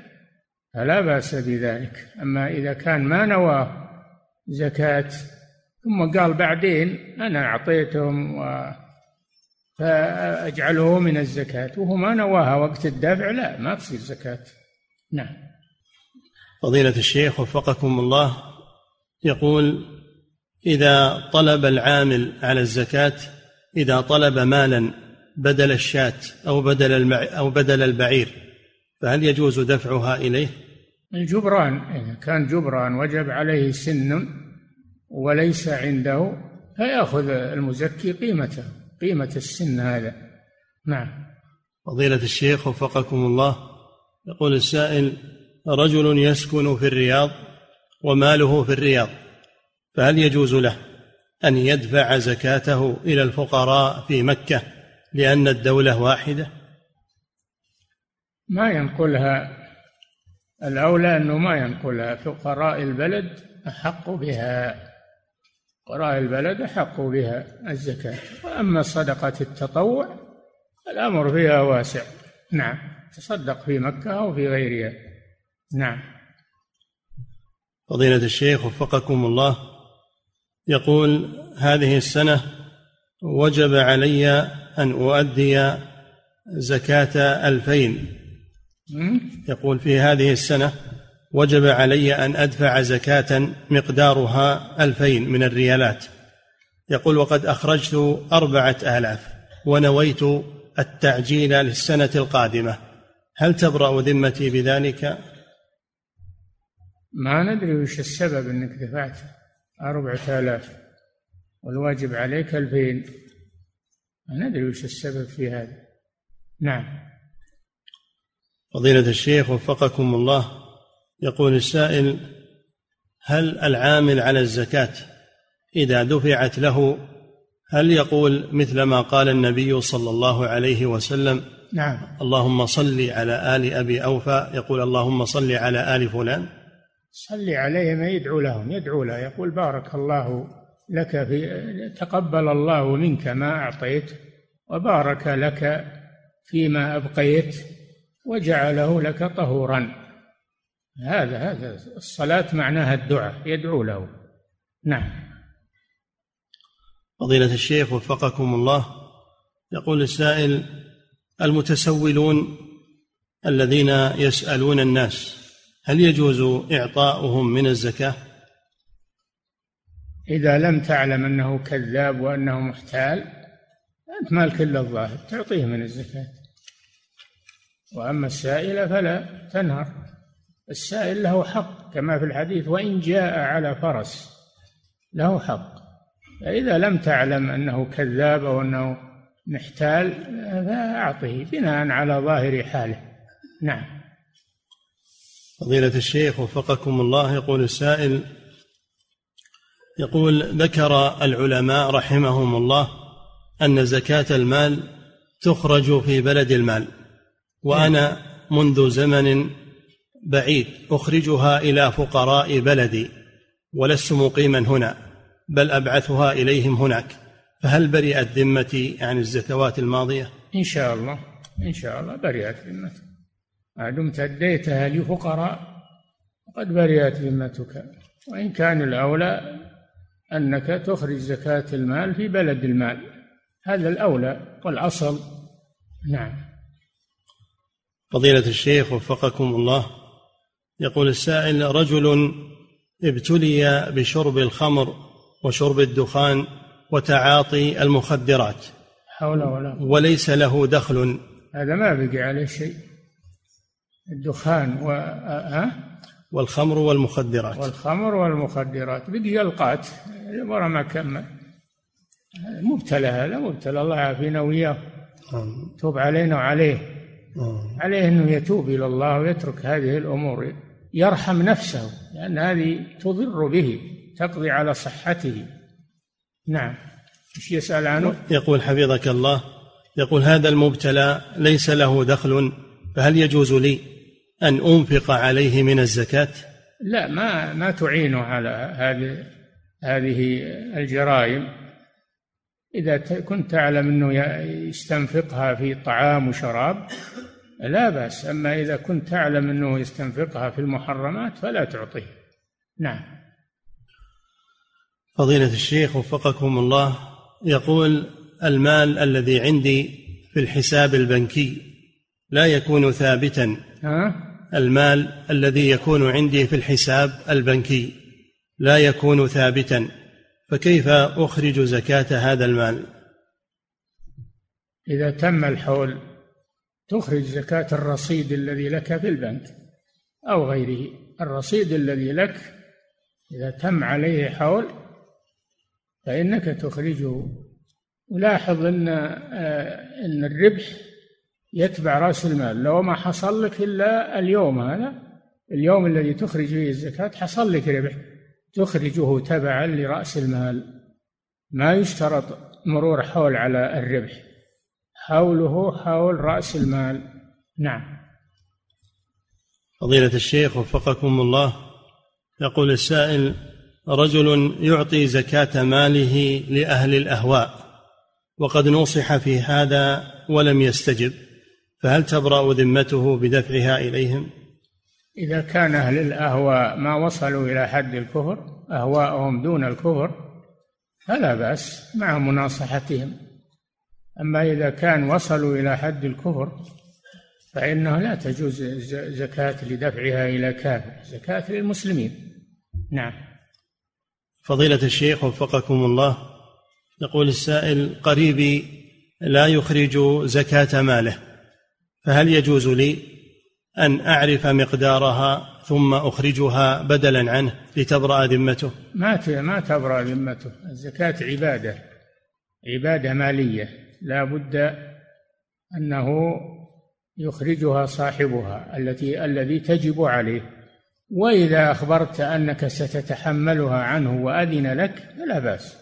فلا بأس بذلك. أما إذا كان ما نواه زكاة ثم قال بعدين أنا أعطيتهم و فأجعله من الزكاة وهو ما نواها وقت الدفع لا ما تصير زكاة. نعم. فضيلة الشيخ وفقكم الله يقول إذا طلب العامل على الزكاة إذا طلب مالا بدل الشاة أو بدل أو بدل البعير فهل يجوز دفعها إليه؟ الجبران إذا كان جبران وجب عليه سن وليس عنده فيأخذ المزكي قيمته قيمة السن هذا. نعم. فضيلة الشيخ وفقكم الله يقول السائل رجل يسكن في الرياض وماله في الرياض فهل يجوز له أن يدفع زكاته إلى الفقراء في مكة لأن الدولة واحدة؟ ما ينقلها الأولى أنه ما ينقلها. فقراء البلد أحق بها. فقراء البلد أحق بها الزكاة. وأما صدقة التطوع الأمر فيها واسع. نعم. تصدق في مكة أو في غيرها. نعم. فضيلة الشيخ وفقكم الله يقول هذه السنة وجب علي أن أؤدي زكاة ألفين. يقول في هذه السنة وجب علي أن أدفع زكاة مقدارها ألفين من الريالات. يقول وقد أخرجت أربعة آلاف ونويت التعجيل للسنة القادمة. هل تبرأ ذمتي بذلك؟ ما ندري وش السبب أنك دفعت أربعة آلاف والواجب عليك ألفين. ما ندري وش السبب في هذا. نعم. فضيلة الشيخ وفقكم الله يقول السائل هل العامل على الزكاة إذا دفعت له هل يقول مثل ما قال النبي صلى الله عليه وسلم نعم. اللهم صل على آل أبي أوفى يقول اللهم صل على آل فلان؟ صلي عليهم يدعو لهم يدعو له يقول بارك الله لك في تقبل الله منك ما أعطيت وبارك لك فيما أبقيت. وجعله لك طهورا. هذا هذا الصلاة معناها الدعاء يدعو له. نعم. فضيلة الشيخ وفقكم الله يقول السائل المتسولون الذين يسألون الناس هل يجوز إعطاؤهم من الزكاة؟ إذا لم تعلم أنه كذاب وأنه محتال أنت مالك إلا الظاهر تعطيه من الزكاة. وأما السائل فلا تنهر. السائل له حق كما في الحديث وإن جاء على فرس له حق. فإذا لم تعلم أنه كذاب أو أنه محتال فأعطه بناء على ظاهر حاله. نعم. فضيلة الشيخ وفقكم الله يقول السائل يقول ذكر العلماء رحمهم الله أن زكاة المال تخرج في بلد المال. وأنا منذ زمن بعيد أخرجها إلى فقراء بلدي ولست مقيما هنا بل أبعثها إليهم هناك. فهل برئت ذمتي عن الزكوات الماضية؟ إن شاء الله إن شاء الله برئت ذمتك. ما دمت أديتها لفقراء قد برئت ذمتك. وإن كان الأولى أنك تخرج زكاة المال في بلد المال. هذا الأولى والأصل. نعم. فضيلة الشيخ وفقكم الله يقول السائل رجل ابتلي بشرب الخمر وشرب الدخان وتعاطي المخدرات. حول ولا وليس له دخل. هذا ما بقي عليه شيء. الدخان و ها والخمر والمخدرات. والخمر والمخدرات. بقي القات ورا ما كمل مبتلى هذا مبتلى. الله يعافينا وياه توب علينا وعليه. عليه أنه يتوب إلى الله ويترك هذه الأمور يرحم نفسه لأن هذه تضر به تقضي على صحته نعم إيش يسأل عنه؟ يقول حفظك الله يقول هذا المبتلى ليس له دخل فهل يجوز لي أن أنفق عليه من الزكاة؟ لا ما ما تعينه على هذه هذه الجرائم إذا كنت تعلم أنه يستنفقها في طعام وشراب لا بأس. أما إذا كنت تعلم أنه يستنفقها في المحرمات فلا تعطيه. نعم. فضيلة الشيخ وفقكم الله يقول المال الذي عندي في الحساب البنكي لا يكون ثابتا. ها؟ المال الذي يكون عندي في الحساب البنكي لا يكون ثابتا. فكيف أخرج زكاة هذا المال؟ إذا تم الحول تخرج زكاة الرصيد الذي لك في البنك أو غيره. الرصيد الذي لك إذا تم عليه حول فإنك تخرجه. ولاحظ إن آه، إن الربح يتبع رأس المال. لو ما حصل لك إلا اليوم هذا اليوم الذي تخرج فيه الزكاة حصل لك ربح. تخرجه تبعا لرأس المال. ما يشترط مرور حول على الربح. حوله حول رأس المال. نعم. فضيلة الشيخ وفقكم الله يقول السائل رجل يعطي زكاة ماله لأهل الأهواء وقد نصح في هذا ولم يستجب فهل تبرأ ذمته بدفعها إليهم؟ إذا كان أهل الأهواء ما وصلوا إلى حد الكفر أهواءهم دون الكفر فلا بأس مع مناصحتهم. أما إذا كان وصلوا إلى حد الكفر فإنه لا تجوز زكاة لدفعها إلى كافر زكاة للمسلمين. نعم. فضيلة الشيخ وفقكم الله يقول السائل قريبي لا يخرج زكاة ماله فهل يجوز لي أن أعرف مقدارها ثم أخرجها بدلا عنه لتبرأ ذمته. ما ما تبرأ ذمته. الزكاة عبادة عبادة مالية. لا بد أنه يخرجها صاحبها التي الذي تجب عليه. وإذا أخبرت أنك ستتحملها عنه وأذن لك فلا بأس.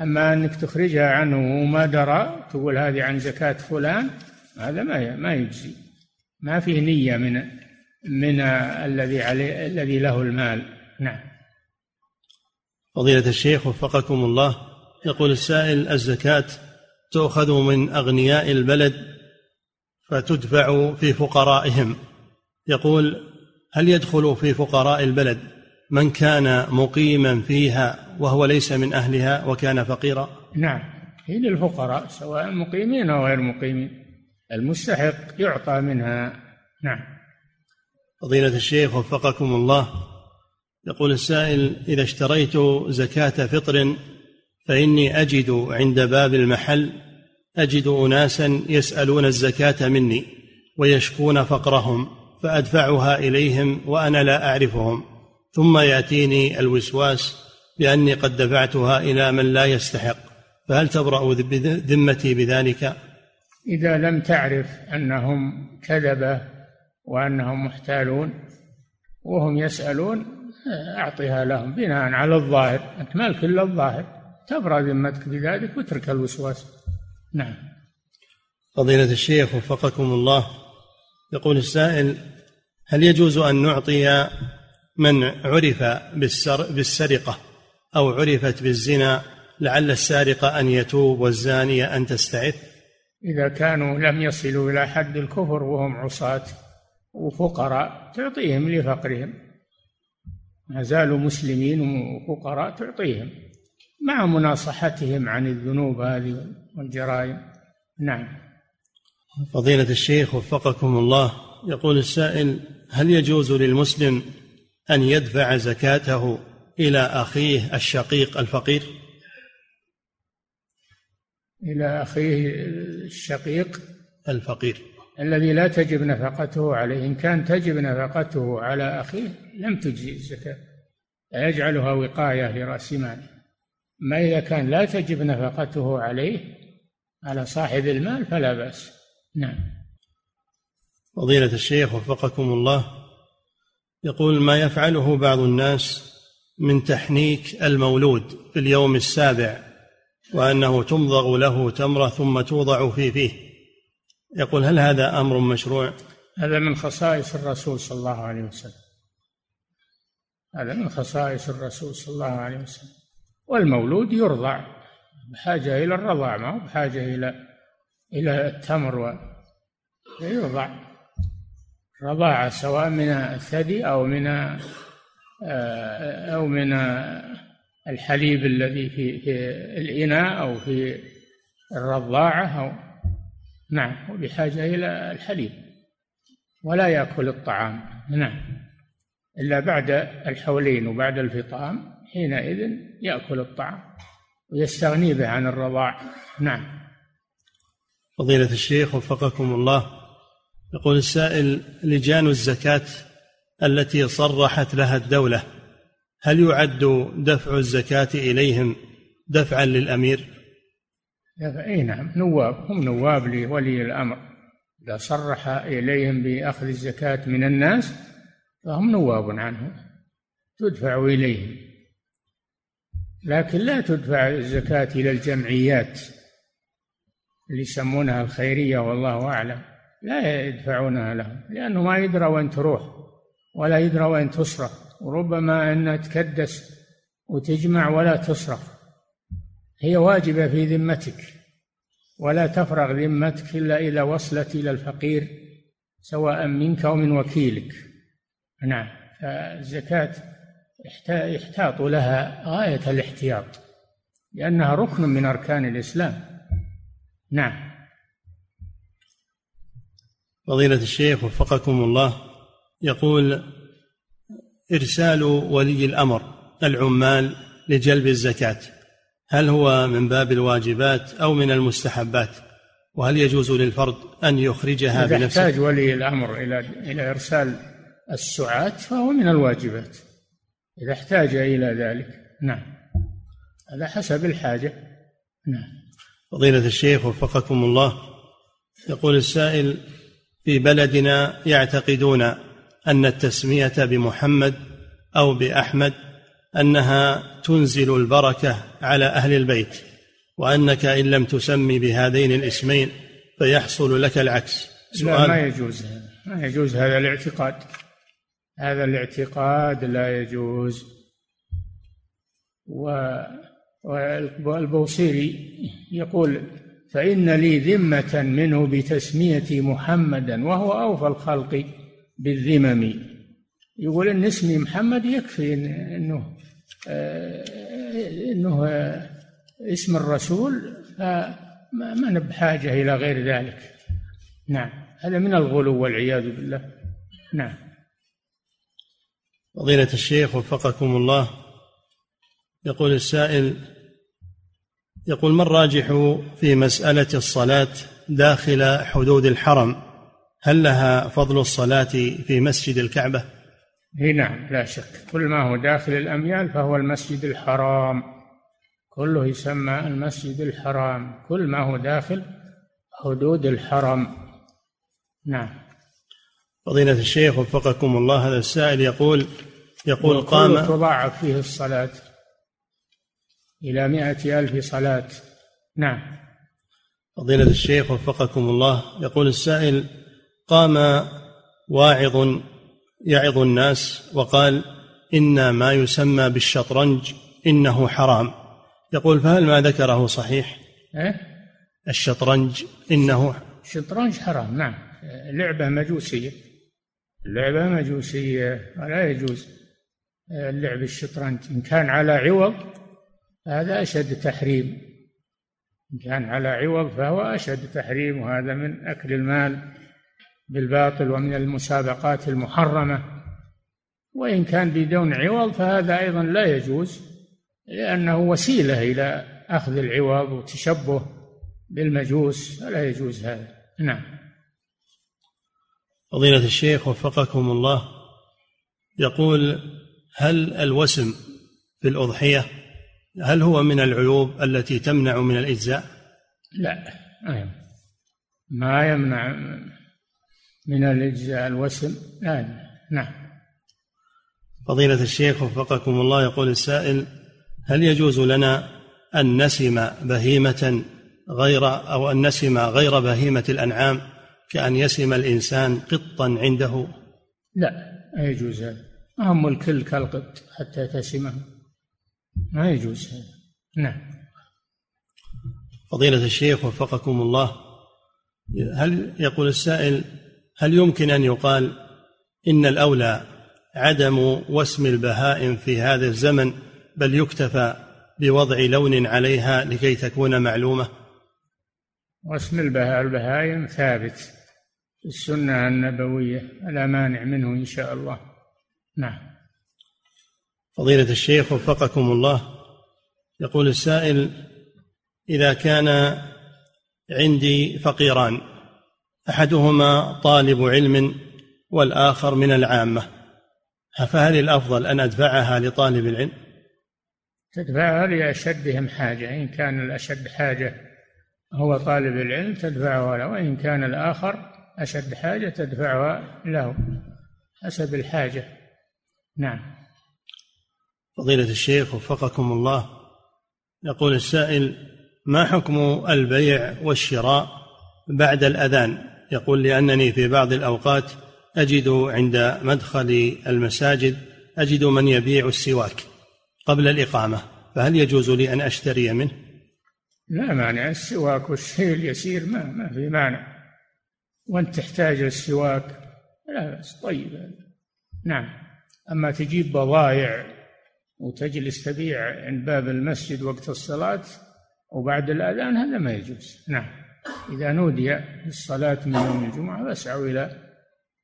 أما أنك تخرجها عنه وما درى تقول هذه عن زكاة فلان هذا ما ما يجزي. ما فيه نية من من الذي عليه الذي له المال. نعم. فضيلة الشيخ وفقكم الله يقول السائل الزكاة تؤخذ من أغنياء البلد فتدفع في فقرائهم. يقول هل يدخل في فقراء البلد من كان مقيما فيها وهو ليس من أهلها وكان فقيرا؟ نعم. هي للفقراء سواء مقيمين أو غير مقيمين. المستحق يعطى منها. نعم. فضيلة الشيخ وفقكم الله. يقول السائل إذا اشتريت زكاة فطر فإني أجد عند باب المحل أجد أناسا يسألون الزكاة مني ويشكون فقرهم فأدفعها إليهم وأنا لا أعرفهم. ثم يأتيني الوسواس بأني قد دفعتها إلى من لا يستحق. فهل تبرأ ذمتي بذلك؟ إذا لم تعرف أنهم كذبة وأنهم محتالون وهم يسألون أعطها لهم بناء على الظاهر أنت مالك إلا الظاهر تبرأ ذمتك بذلك واترك الوسواس. نعم. فضيلة الشيخ وفقكم الله يقول السائل هل يجوز أن نعطي من عرف بالسرقة أو عرفت بالزنا لعل السارق أن يتوب والزانية أن تستعف؟ إذا كانوا لم يصلوا إلى حد الكفر وهم عصاة وفقراء تعطيهم لفقرهم. ما زالوا مسلمين وفقراء تعطيهم. مع مناصحتهم عن الذنوب هذه والجرائم. نعم. فضيلة الشيخ وفقكم الله يقول السائل هل يجوز للمسلم أن يدفع زكاته إلى أخيه الشقيق الفقير؟ إلى أخيه الشقيق الفقير. الذي لا تجب نفقته عليه. إن كان تجب نفقته على أخيه لم تجزي الزكاة يجعلها وقاية لرأس ماله. ما إذا كان لا تجب نفقته عليه على صاحب المال فلا بأس. نعم. فضيلة الشيخ وفقكم الله يقول ما يفعله بعض الناس من تحنيك المولود في اليوم السابع وأنه تمضغ له تمرة ثم توضع في فيه. يقول هل هذا أمر مشروع؟ هذا من خصائص الرسول صلى الله عليه وسلم. هذا من خصائص الرسول صلى الله عليه وسلم. والمولود يرضع بحاجة إلى الرضاع ما هو بحاجة إلى إلى التمر و... يرضع رضاعة سواء من الثدي أو من آه، أو من الحليب الذي في في الإناء أو في الرضاعة أو نعم وبحاجة إلى الحليب ولا يأكل الطعام نعم إلا بعد الحولين وبعد الفطام حينئذ يأكل الطعام ويستغني به عن الرضاع نعم. فضيلة الشيخ وفقكم الله يقول السائل لجان الزكاة التي صرحت لها الدولة هل يعد دفع الزكاة إليهم دفعا للأمير؟ أي نعم نواب هم نواب لولي الأمر. إذا صرح إليهم بأخذ الزكاة من الناس فهم نواب عنه تدفع إليهم. لكن لا تدفع الزكاة إلى الجمعيات اللي يسمونها الخيرية والله أعلم. لا يدفعونها لهم لأنه ما يدرى وين تروح ولا يدرى وين تصرف وربما أنها تكدس وتجمع ولا تصرف. هي واجبة في ذمتك ولا تفرغ ذمتك إلا إذا وصلت إلى الفقير سواء منك أو من وكيلك. نعم فالزكاة يحتاط لها غاية الاحتياط لأنها ركن من أركان الإسلام. نعم. فضيلة الشيخ وفقكم الله يقول إرسال ولي الأمر العمال لجلب الزكاة. هل هو من باب الواجبات أو من المستحبات؟ وهل يجوز للفرد أن يخرجها إذا بنفسه؟ يحتاج ولي الأمر إلى إلى إرسال السعاة فهو من الواجبات. إذا احتاج إلى ذلك نعم. هذا حسب الحاجة نعم. فضيلة الشيخ وفقكم الله يقول السائل في بلدنا يعتقدون أن التسمية بمحمد أو بأحمد أنها تنزل البركة على أهل البيت وأنك إن لم تسمي بهذين الاسمين فيحصل لك العكس. لا ما يجوز ما يجوز هذا الاعتقاد. هذا الاعتقاد لا يجوز. والبوصيري يقول فإن لي ذمة منه بتسميتي محمدا وهو أوفى الخلق. بالذمم. يقول إن اسمي محمد يكفي إنه آه، إنه آه، اسم الرسول ما بحاجة إلى غير ذلك. نعم. هذا من الغلو والعياذ بالله. نعم. فضيلة الشيخ وفقكم الله يقول السائل يقول ما الراجح في مسألة الصلاة داخل حدود الحرم؟ هل لها فضل الصلاة في مسجد الكعبة؟ إي نعم لا شك. كل ما هو داخل الأميال فهو المسجد الحرام. كله يسمى المسجد الحرام. كل ما هو داخل حدود الحرم. نعم. فضيلة الشيخ وفقكم الله هذا السائل يقول يقول قام تضاعف فيه الصلاة إلى مائة ألف صلاة. نعم. فضيلة الشيخ وفقكم الله يقول السائل قام واعظ يعظ الناس وقال إن ما يسمى بالشطرنج إنه حرام. يقول فهل ما ذكره صحيح؟ إيه؟ الشطرنج إنه الشطرنج حرام نعم. لعبة مجوسية. لعبة مجوسية ولا يجوز اللعب الشطرنج. إن كان على عوض هذا أشد تحريم. إن كان على عوض فهو أشد تحريم وهذا من أكل المال. بالباطل ومن المسابقات المحرمة. وإن كان بدون عوض فهذا أيضا لا يجوز لأنه وسيلة إلى أخذ العوض وتشبه بالمجوس فلا يجوز هذا. نعم. فضيلة الشيخ وفقكم الله يقول هل الوسم في الأضحية هل هو من العيوب التي تمنع من الإجزاء؟ لا ما يمنع. من الإجزاء الوسم. لا نعم. فضيلة الشيخ وفقكم الله يقول السائل هل يجوز لنا أن نسم بهيمة غير أو أن نسم غير بهيمة الأنعام كأن يسم الإنسان قطا عنده؟ لا لا يجوز هذا. أهم الكل كالقط حتى تسمه. ما يجوز هذا. نعم. فضيلة الشيخ وفقكم الله هل يقول السائل هل يمكن أن يقال إن الأولى عدم وسم البهائم في هذا الزمن بل يكتفى بوضع لون عليها لكي تكون معلومة؟ واسم البهائم ثابت في السنة النبوية لا مانع منه إن شاء الله. نعم. فضيلة الشيخ وفقكم الله يقول السائل إذا كان عندي فقيران أحدهما طالب علم والآخر من العامة. فهل الأفضل أن أدفعها لطالب العلم؟ تدفعها لأشدهم حاجة. إن كان الأشد حاجة هو طالب العلم تدفعها له وإن كان الآخر أشد حاجة تدفعها له حسب الحاجة. نعم. فضيلة الشيخ وفقكم الله يقول السائل ما حكم البيع والشراء بعد الأذان؟ يقول لأنني في بعض الأوقات أجد عند مدخل المساجد أجد من يبيع السواك قبل الإقامة فهل يجوز لي أن أشتري منه؟ لا مانع السواك والشيء اليسير ما ما في مانع. وأنت تحتاج السواك؟ لا بأس طيب. نعم. أما تجيب بضائع وتجلس تبيع عند باب المسجد وقت الصلاة وبعد الأذان هذا ما يجوز. نعم. إذا نودي للصلاة من يوم الجمعة فاسعوا إلى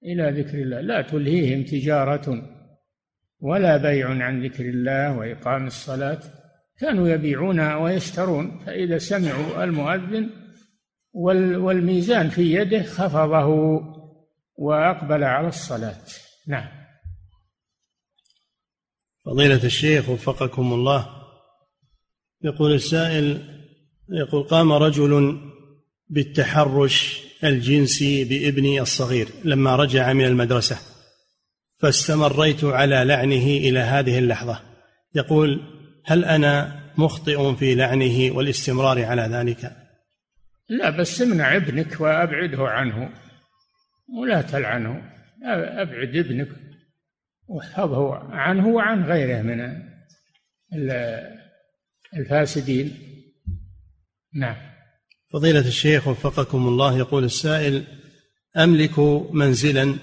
إلى ذكر الله. لا تلهيهم تجارة ولا بيع عن ذكر الله وإقام الصلاة. كانوا يبيعون ويشترون فإذا سمعوا المؤذن والميزان في يده خفضه وأقبل على الصلاة. نعم. فضيلة الشيخ وفقكم الله. يقول السائل يقول قام رجل بالتحرش الجنسي بابني الصغير لما رجع من المدرسة فاستمريت على لعنه إلى هذه اللحظة. يقول هل أنا مخطئ في لعنه والاستمرار على ذلك؟ لا بس امنع ابنك وأبعده عنه ولا تلعنه أبعد ابنك واحفظه عنه وعن غيره من الفاسدين. نعم. فضيلة الشيخ وفقكم الله يقول السائل أملك منزلا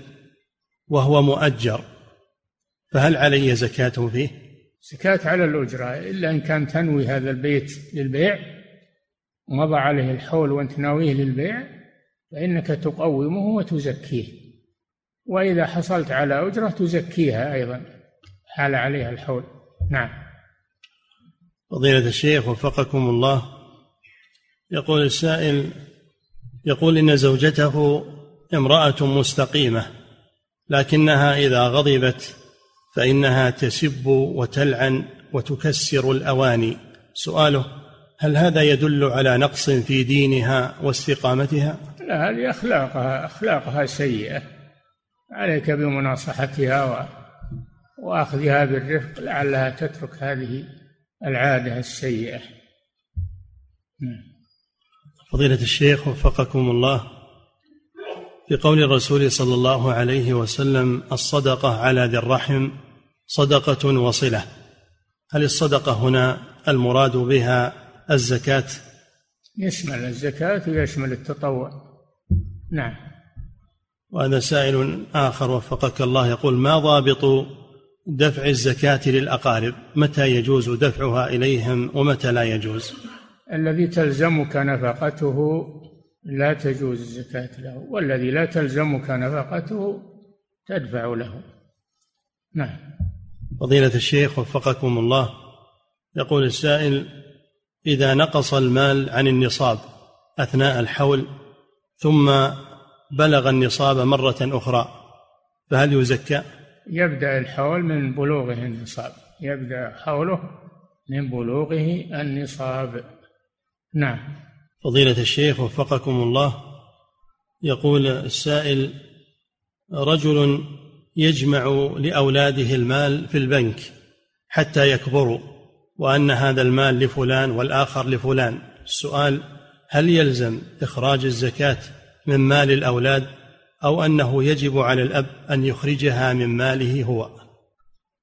وهو مؤجر فهل علي زكاة فيه؟ زكاة على الأجرة إلا إن كان تنوي هذا البيت للبيع ومضى عليه الحول وأنت ناويه للبيع فإنك تقومه وتزكيه. وإذا حصلت على أجرة تزكيها أيضا حال عليها الحول. نعم. فضيلة الشيخ وفقكم الله يقول السائل يقول إن زوجته امرأة مستقيمة لكنها إذا غضبت فإنها تسب وتلعن وتكسر الأواني سؤاله هل هذا يدل على نقص في دينها واستقامتها؟ لا هذه أخلاقها أخلاقها سيئة عليك بمناصحتها. وأخذها بالرفق لعلها تترك هذه العادة السيئة نعم. فضيلة الشيخ وفقكم الله. في قول الرسول صلى الله عليه وسلم الصدقة على ذي الرحم صدقة وصلة. هل الصدقة هنا المراد بها الزكاة؟ يشمل الزكاة ويشمل التطوع. نعم. وهذا سائل آخر وفقك الله يقول ما ضابط دفع الزكاة للأقارب؟ متى يجوز دفعها إليهم ومتى لا يجوز؟ الذي تلزمك نفقته لا تجوز الزكاة له والذي لا تلزمك نفقته تدفع له. نعم. فضيلة الشيخ وفقكم الله يقول السائل إذا نقص المال عن النصاب أثناء الحول ثم بلغ النصاب مرة أخرى فهل يزكى؟ يبدأ الحول من بلوغه النصاب. يبدأ حوله من بلوغه النصاب. نعم. فضيلة الشيخ وفقكم الله يقول السائل رجل يجمع لأولاده المال في البنك حتى يكبروا وأن هذا المال لفلان والآخر لفلان. السؤال هل يلزم إخراج الزكاة من مال الأولاد أو أنه يجب على الأب أن يخرجها من ماله هو؟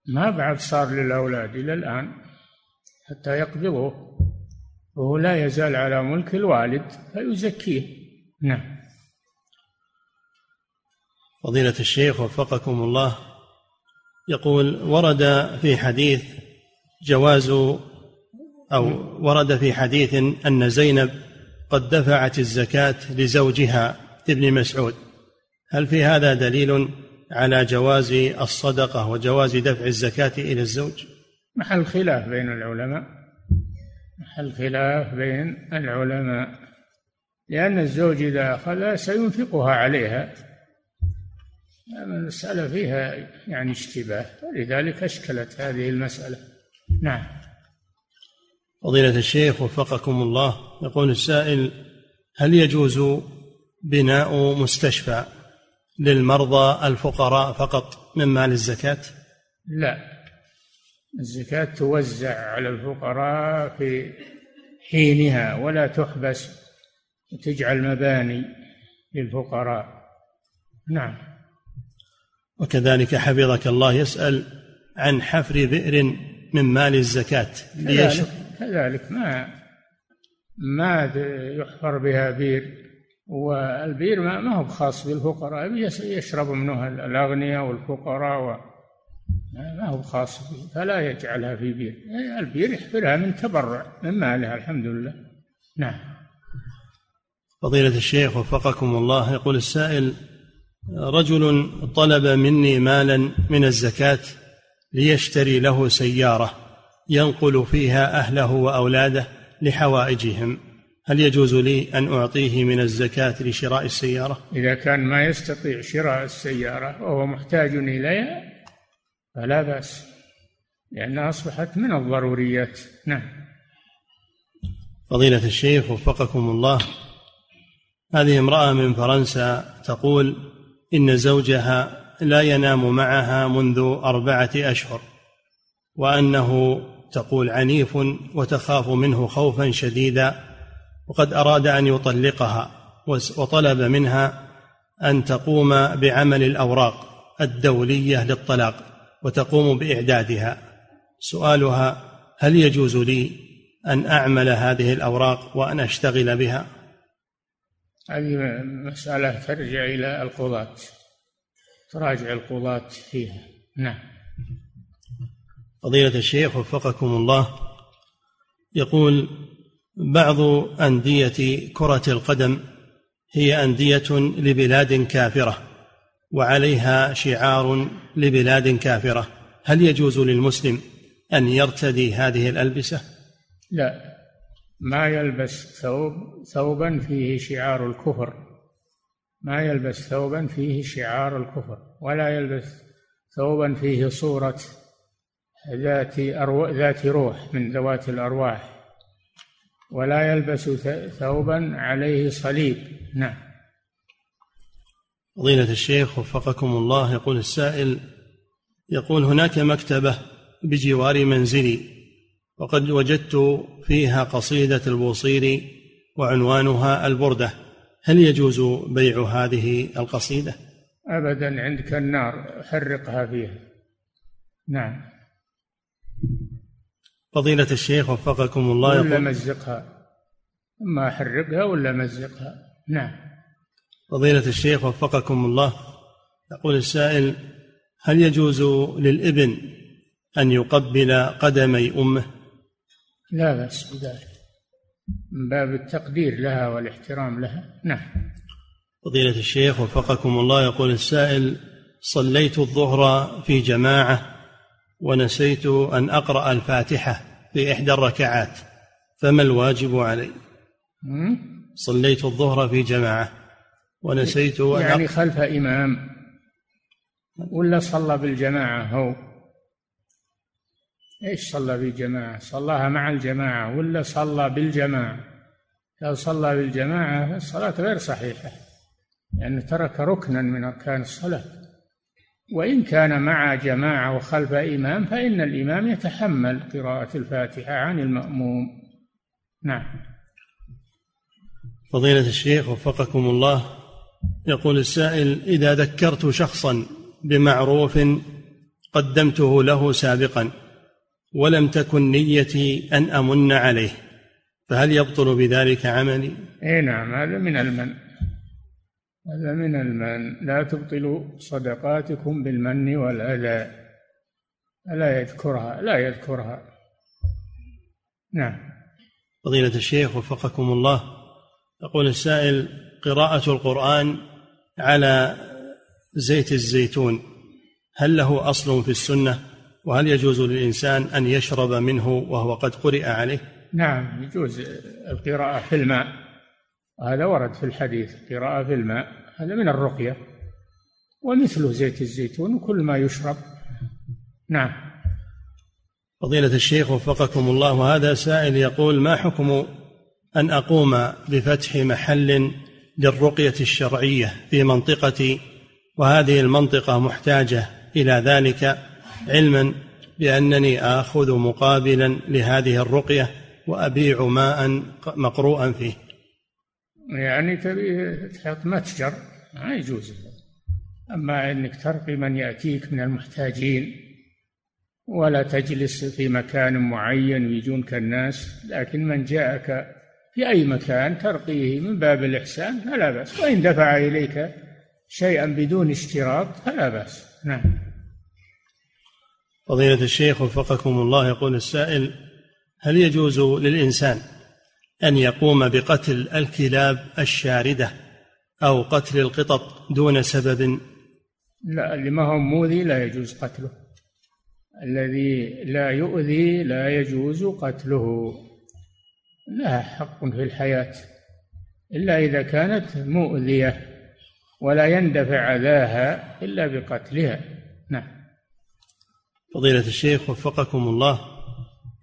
ما بعد صار للأولاد إلى الآن حتى يقبضوه. وهو لا يزال على ملك الوالد فيزكيه. نعم. فضيلة الشيخ وفقكم الله يقول ورد في حديث جواز أو ورد في حديث أن زينب قد دفعت الزكاة لزوجها ابن مسعود. هل في هذا دليل على جواز الصدقة وجواز دفع الزكاة إلى الزوج؟ محل خلاف بين العلماء. محل خلاف بين العلماء لأن الزوج إذا أخذها سينفقها عليها. المسألة فيها يعني اشتباه ولذلك أشكلت هذه المسألة. نعم. فضيلة الشيخ وفقكم الله يقول السائل هل يجوز بناء مستشفى للمرضى الفقراء فقط من مال الزكاة؟ لا. الزكاة توزع على الفقراء في حينها ولا تحبس وتجعل مباني للفقراء. نعم. وكذلك حفظك الله يسأل عن حفر بئر من مال الزكاة ليشرب كذلك ما ما يحفر بها بير والبير ما, ما هو خاص بالفقراء يشرب منه الأغنياء والفقراء و ما هو خاص به فلا يجعلها في بير. البير يحفرها من تبرع من مالها الحمد لله. نعم. فضيلة الشيخ وفقكم الله يقول السائل رجل طلب مني مالا من الزكاة ليشتري له سيارة ينقل فيها أهله وأولاده لحوائجهم. هل يجوز لي أن أعطيه من الزكاة لشراء السيارة؟ إذا كان ما يستطيع شراء السيارة وهو محتاج إليها فلا بأس لأنها أصبحت من الضروريات. نعم. فضيلة الشيخ وفقكم الله. هذه امرأة من فرنسا تقول إن زوجها لا ينام معها منذ أربعة أشهر وأنه تقول عنيف وتخاف منه خوفا شديدا وقد أراد أن يطلقها وطلب منها أن تقوم بعمل الأوراق الدولية للطلاق. وتقوم بإعدادها. سؤالها هل يجوز لي أن أعمل هذه الأوراق وأن أشتغل بها؟ هذه مسألة ترجع إلى القضاة تراجع القضاة فيها. نعم. فضيلة الشيخ وفقكم الله يقول بعض أندية كرة القدم هي أندية لبلاد كافرة. وعليها شعار لبلاد كافرة. هل يجوز للمسلم أن يرتدي هذه الألبسة؟ لا. ما يلبس ثوب ثوبا فيه شعار الكفر. ما يلبس ثوبا فيه شعار الكفر. ولا يلبس ثوبا فيه صورة ذات أرو... ذات روح من ذوات الأرواح. ولا يلبس ثوبا عليه صليب. نعم. فضيلة الشيخ وفقكم الله يقول السائل يقول هناك مكتبة بجوار منزلي وقد وجدت فيها قصيدة البوصيري وعنوانها البردة. هل يجوز بيع هذه القصيدة؟ أبدا عندك النار حرقها فيها. نعم. فضيلة الشيخ وفقكم الله ولا مزقها. ما أحرقها ولا مزقها. نعم. فضيلة الشيخ وفقكم الله. يقول السائل هل يجوز للإبن أن يقبل قدمي أمه؟ لا بأس بذلك. من باب التقدير لها والاحترام لها نعم. فضيلة الشيخ وفقكم الله يقول السائل صليت الظهر في جماعة ونسيت أن أقرأ الفاتحة في إحدى الركعات فما الواجب علي؟ صليت الظهر في جماعة. ونسيت أن يعني خلف إمام ولا صلى بالجماعة هو؟ إيش صلى بالجماعة؟ صلاها مع الجماعة ولا صلى بالجماعة؟ لو صلى بالجماعة الصلاة غير صحيحة لأنه يعني ترك ركنا من أركان الصلاة. وإن كان مع جماعة وخلف إمام فإن الإمام يتحمل قراءة الفاتحة عن المأموم. نعم. فضيلة الشيخ وفقكم الله يقول السائل إذا ذكرت شخصا بمعروف قدمته له سابقا ولم تكن نيتي أن أمن عليه فهل يبطل بذلك عملي؟ إي نعم هذا من المن. هذا من المن. لا تبطلوا صدقاتكم بالمن والأذى. لا يذكرها؟ لا يذكرها. نعم. فضيلة الشيخ وفقكم الله. يقول السائل قراءة القرآن على زيت الزيتون. هل له أصل في السنة؟ وهل يجوز للإنسان أن يشرب منه وهو قد قرئ عليه؟ نعم يجوز القراءة في الماء. هذا ورد في الحديث قراءة في الماء هذا من الرقية. ومثله زيت الزيتون وكل ما يشرب. نعم. فضيلة الشيخ وفقكم الله وهذا سائل يقول ما حكم أن أقوم بفتح محل للرقية الشرعية في منطقتي وهذه المنطقة محتاجة إلى ذلك علما بأنني آخذ مقابلا لهذه الرقية وأبيع ماء مقروءا فيه. يعني تبي تحط متجر ما يجوز. أما أنك ترقي من يأتيك من المحتاجين ولا تجلس في مكان معين ويجونك الناس لكن من جاءك في أي مكان ترقيه من باب الإحسان فلا بأس. وإن دفع إليك شيئا بدون اشتراط فلا بأس. نعم. فضيلة الشيخ وفقكم الله يقول السائل هل يجوز للإنسان أن يقوم بقتل الكلاب الشاردة أو قتل القطط دون سبب؟ لا اللي ما هو مؤذي لا يجوز قتله. الذي لا يؤذي لا يجوز قتله. لها حق في الحياة إلا إذا كانت مؤذية ولا يندفع أذاها إلا بقتلها. نعم. فضيلة الشيخ وفقكم الله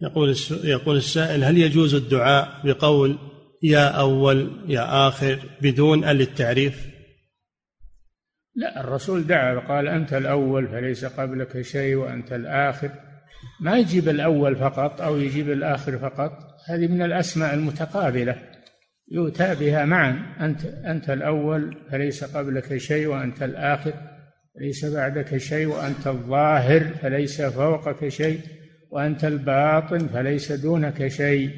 يقول يقول السائل هل يجوز الدعاء بقول يا أول يا آخر بدون للتعريف لا الرسول دعا قال أنت الأول فليس قبلك شيء وأنت الآخر. ما يجيب الأول فقط أو يجيب الآخر فقط هذه من الأسماء المتقابلة. يؤتى بها معا. أنت أنت الأول فليس قبلك شيء وأنت الآخر ليس بعدك شيء وأنت الظاهر فليس فوقك شيء وأنت الباطن فليس دونك شيء.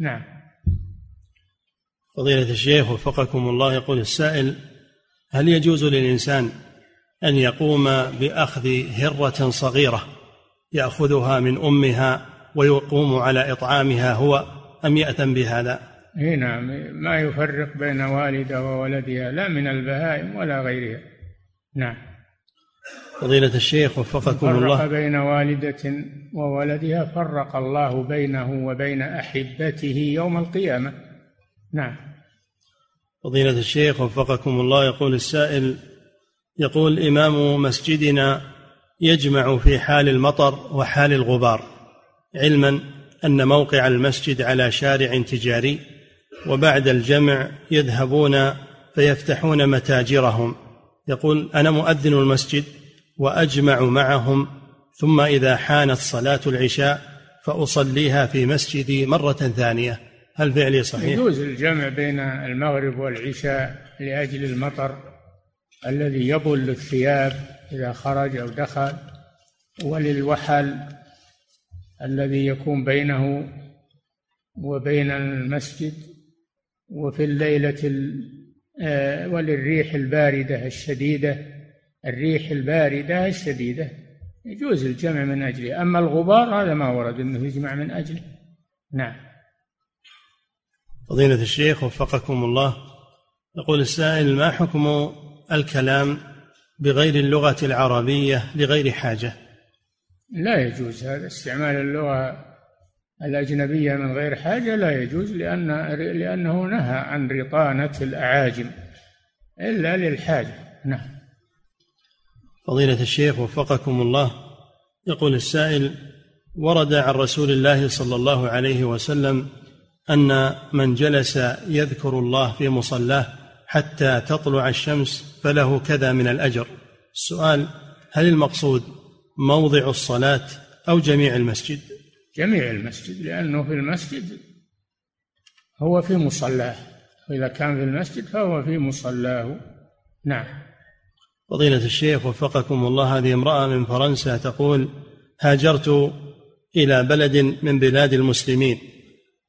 نعم. فضيلة الشيخ وفقكم الله يقول السائل هل يجوز للإنسان أن يقوم بأخذ هرة صغيرة يأخذها من أمها ويقوم على إطعامها هو أم يأثم بهذا؟ إي نعم ما يفرق بين والده وولدها لا من البهائم ولا غيرها. نعم. فضيلة الشيخ وفقكم الله. فرق بين والدة وولدها فرق الله بينه وبين أحبته يوم القيامة. نعم. فضيلة الشيخ وفقكم الله يقول السائل يقول إمام مسجدنا يجمع في حال المطر وحال الغبار. علما أن موقع المسجد على شارع تجاري وبعد الجمع يذهبون فيفتحون متاجرهم يقول أنا مؤذن المسجد وأجمع معهم ثم إذا حانت صلاة العشاء فأصليها في مسجدي مرة ثانية هل فعلي صحيح؟ يجوز الجمع بين المغرب والعشاء لأجل المطر الذي يبل الثياب إذا خرج أو دخل وللوحل الذي يكون بينه وبين المسجد وفي الليلة آه، وللريح الباردة الشديدة. الريح الباردة الشديدة. يجوز الجمع من أجله. أما الغبار هذا ما ورد أنه يجمع من أجله. نعم. فضيلة الشيخ وفقكم الله. يقول السائل ما حكم الكلام بغير اللغة العربية لغير حاجة؟ لا يجوز هذا. استعمال اللغة الأجنبية من غير حاجة لا يجوز لأن لأنه نهى عن رطانة الأعاجم إلا للحاجة. نعم. فضيلة الشيخ وفقكم الله يقول السائل ورد عن رسول الله صلى الله عليه وسلم أن من جلس يذكر الله في مصلاه حتى تطلع الشمس فله كذا من الأجر. السؤال هل المقصود موضع الصلاة أو جميع المسجد؟ جميع المسجد لأنه في المسجد هو في مصلاه. وإذا كان في المسجد فهو في مصلاه. نعم. فضيلة الشيخ وفقكم الله هذه امرأة من فرنسا تقول هاجرت إلى بلد من بلاد المسلمين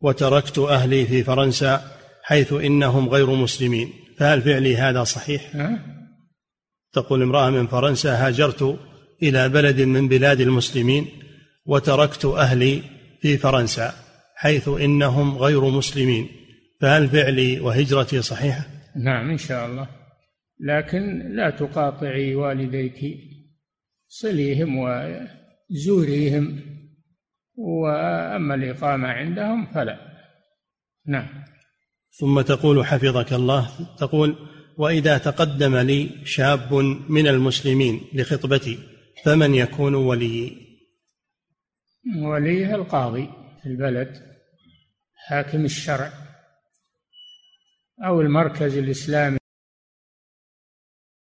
وتركت أهلي في فرنسا حيث إنهم غير مسلمين. فهل فعلي هذا صحيح؟ ها؟ تقول امرأة من فرنسا هاجرت إلى بلد من بلاد المسلمين وتركت أهلي في فرنسا حيث إنهم غير مسلمين. فهل فعلي وهجرتي صحيحة؟ نعم إن شاء الله. لكن لا تقاطعي والديك صليهم وزوريهم وأما الإقامة عندهم فلا. نعم. ثم تقول حفظك الله تقول وإذا تقدم لي شاب من المسلمين لخطبتي فمن يكون ولي؟ وليه القاضي في البلد حاكم الشرع أو المركز الإسلامي.